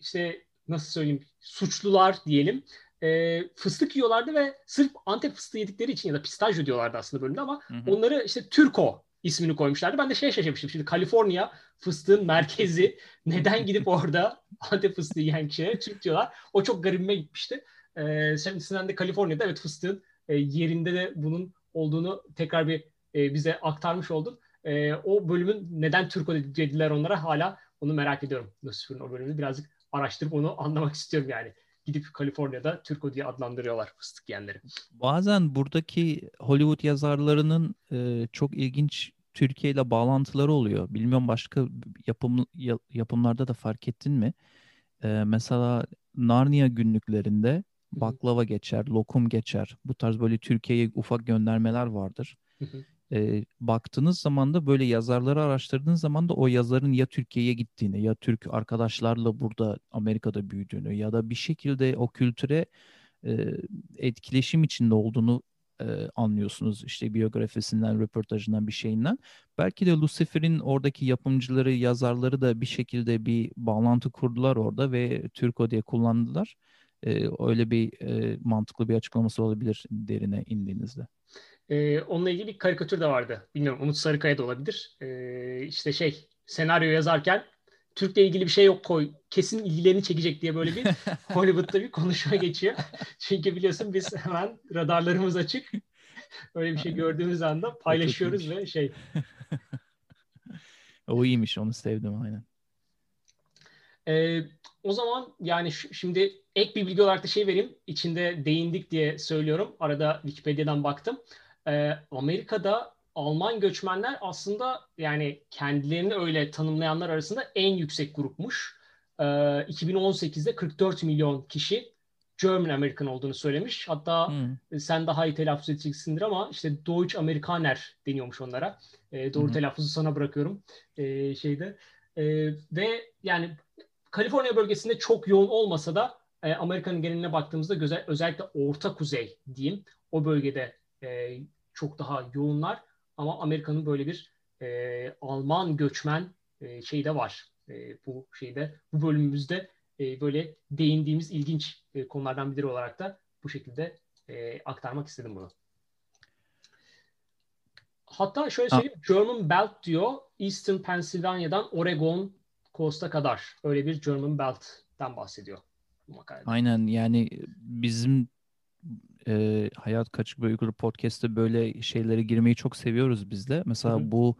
işte nasıl söyleyeyim suçlular diyelim e, fıstık yiyorlardı ve sırf Antep fıstığı yedikleri için ya da pistachio diyorlardı aslında bölümde ama hı hı. onları işte Türko ismini koymuşlardı. Ben de şey şaşırmıştım. Şimdi Kaliforniya fıstığın merkezi. Neden gidip orada Antep fıstığı yiyen kişilere Türk diyorlar. O çok garibime gitmişti. Ee, sen de Kaliforniya'da evet fıstığın e, yerinde de bunun olduğunu tekrar bir e, bize aktarmış oldun. E, o bölümün neden Türko dediler onlara hala onu merak ediyorum. Lucifer'ın o bölümünü birazcık araştırıp onu anlamak istiyorum yani gidip Kaliforniya'da Türko diye adlandırıyorlar fıstık yiyenleri. Bazen buradaki Hollywood yazarlarının e, çok ilginç Türkiye ile bağlantıları oluyor. Bilmiyorum başka yapım yapımlarda da fark ettin mi? E, mesela Narnia günlüklerinde baklava geçer, lokum geçer. Bu tarz böyle Türkiye'ye ufak göndermeler vardır. E, baktığınız zaman da böyle yazarları araştırdığınız zaman da o yazarın ya Türkiye'ye gittiğini ya Türk arkadaşlarla burada Amerika'da büyüdüğünü ya da bir şekilde o kültüre e, etkileşim içinde olduğunu e, anlıyorsunuz işte biyografisinden, röportajından bir şeyinden. Belki de Lucifer'in oradaki yapımcıları, yazarları da bir şekilde bir bağlantı kurdular orada ve Türko diye kullandılar. E, öyle bir e, mantıklı bir açıklaması olabilir derine indiğinizde. E, onunla ilgili bir karikatür de vardı. Bilmiyorum Umut Sarıkaya da olabilir. E, işte şey senaryo yazarken Türk'le ilgili bir şey yok koy. Kesin ilgilerini çekecek diye böyle bir Hollywood'da bir konuşma geçiyor. Çünkü biliyorsun biz hemen radarlarımız açık. Öyle bir şey gördüğümüz anda paylaşıyoruz ve şey. o iyiymiş onu sevdim aynen. Ee, o zaman yani şimdi ek bir bilgi olarak da şey vereyim. İçinde değindik diye söylüyorum. Arada Wikipedia'dan baktım e, Amerika'da Alman göçmenler aslında yani kendilerini öyle tanımlayanlar arasında en yüksek grupmuş. E, 2018'de 44 milyon kişi German American olduğunu söylemiş. Hatta hmm. sen daha iyi telaffuz edeceksindir ama işte Deutsch Amerikaner deniyormuş onlara. E, doğru hmm. telaffuzu sana bırakıyorum e, şeyde. E, ve yani Kaliforniya bölgesinde çok yoğun olmasa da e, Amerika'nın geneline baktığımızda özellikle Orta Kuzey diyeyim o bölgede e, çok daha yoğunlar ama Amerika'nın böyle bir e, Alman göçmen e, şey de var. E, bu şeyde bu bölümümüzde e, böyle değindiğimiz ilginç e, konulardan biri olarak da bu şekilde e, aktarmak istedim bunu. Hatta şöyle söyleyeyim. Ha. German Belt diyor. Eastern Pennsylvania'dan Oregon Coast'a kadar. Öyle bir German Belt'ten bahsediyor. Bu makalede. Aynen yani bizim e, Hayat Kaçık ve Uygur podcast'te böyle şeylere girmeyi çok seviyoruz biz de. Mesela Hı-hı. bu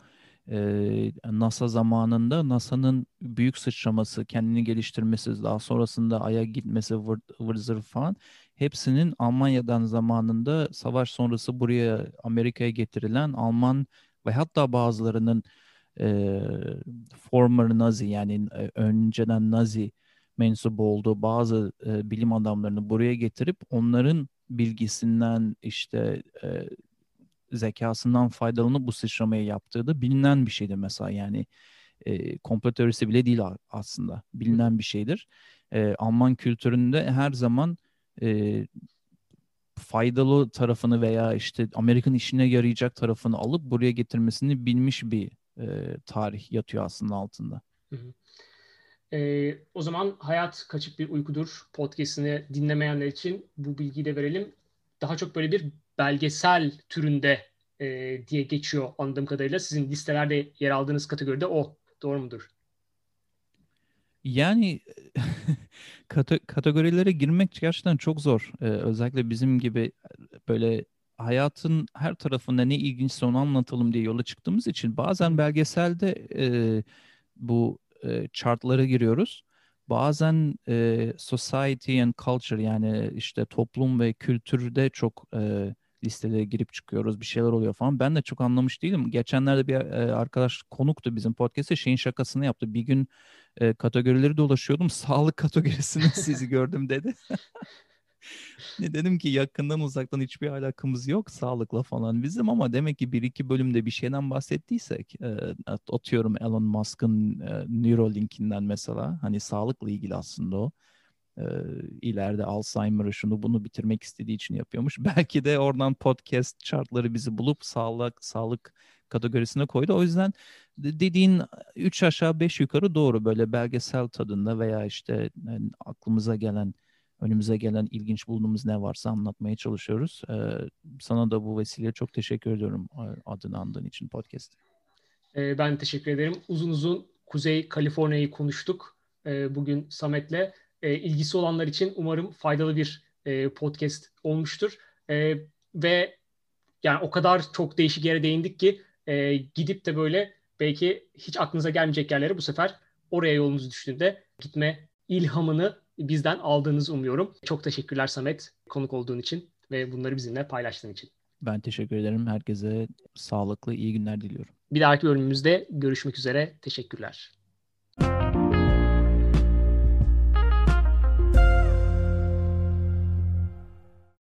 e, NASA zamanında NASA'nın büyük sıçraması, kendini geliştirmesi, daha sonrasında Ay'a gitmesi, vır, falan hepsinin Almanya'dan zamanında savaş sonrası buraya Amerika'ya getirilen Alman ve hatta bazılarının e, former Nazi yani e, önceden Nazi mensubu olduğu bazı e, bilim adamlarını buraya getirip onların bilgisinden işte e, zekasından faydalanıp bu sıçramayı yaptığı da bilinen bir şeydir mesela yani e, komplo teorisi bile değil aslında bilinen bir şeydir. E, Alman kültüründe her zaman e, faydalı tarafını veya işte Amerikan işine yarayacak tarafını alıp buraya getirmesini bilmiş bir e, tarih yatıyor aslında altında. Hı hı. E, o zaman Hayat Kaçık Bir Uykudur podcastini dinlemeyenler için bu bilgiyi de verelim. Daha çok böyle bir belgesel türünde e, diye geçiyor anladığım kadarıyla. Sizin listelerde yer aldığınız kategoride o. Doğru mudur? Yani kategorilere girmek gerçekten çok zor. Ee, özellikle bizim gibi böyle hayatın her tarafında ne ilginçse onu anlatalım diye yola çıktığımız için bazen belgeselde e, bu e, chartlara giriyoruz. Bazen e, society and culture yani işte toplum ve kültürde çok e, listelere girip çıkıyoruz. Bir şeyler oluyor falan. Ben de çok anlamış değilim. Geçenlerde bir e, arkadaş konuktu bizim podcast'te şeyin şakasını yaptı. Bir gün e, kategorileri dolaşıyordum. Sağlık kategorisinde sizi gördüm dedi. ne dedim ki yakından uzaktan hiçbir alakamız yok sağlıkla falan bizim ama demek ki bir iki bölümde bir şeyden bahsettiysek e, atıyorum Elon Musk'ın e, Neuralink'inden mesela hani sağlıkla ilgili aslında o e, ileride Alzheimer'ı şunu bunu bitirmek istediği için yapıyormuş. Belki de oradan podcast chartları bizi bulup sağlık sağlık kategorisine koydu. O yüzden dediğin 3 aşağı 5 yukarı doğru böyle belgesel tadında veya işte yani aklımıza gelen önümüze gelen ilginç bulduğumuz ne varsa anlatmaya çalışıyoruz. Ee, sana da bu vesileyle çok teşekkür ediyorum adını andığın için podcast. Ee, ben teşekkür ederim. Uzun uzun Kuzey Kaliforniya'yı konuştuk ee, bugün Samet'le. Ee, ilgisi olanlar için umarım faydalı bir e, podcast olmuştur. Ee, ve yani o kadar çok değişik yere değindik ki e, gidip de böyle belki hiç aklınıza gelmeyecek yerlere bu sefer oraya yolunuz düştüğünde gitme ilhamını bizden aldığınızı umuyorum. Çok teşekkürler Samet konuk olduğun için ve bunları bizimle paylaştığın için. Ben teşekkür ederim. Herkese sağlıklı, iyi günler diliyorum. Bir dahaki bölümümüzde görüşmek üzere. Teşekkürler.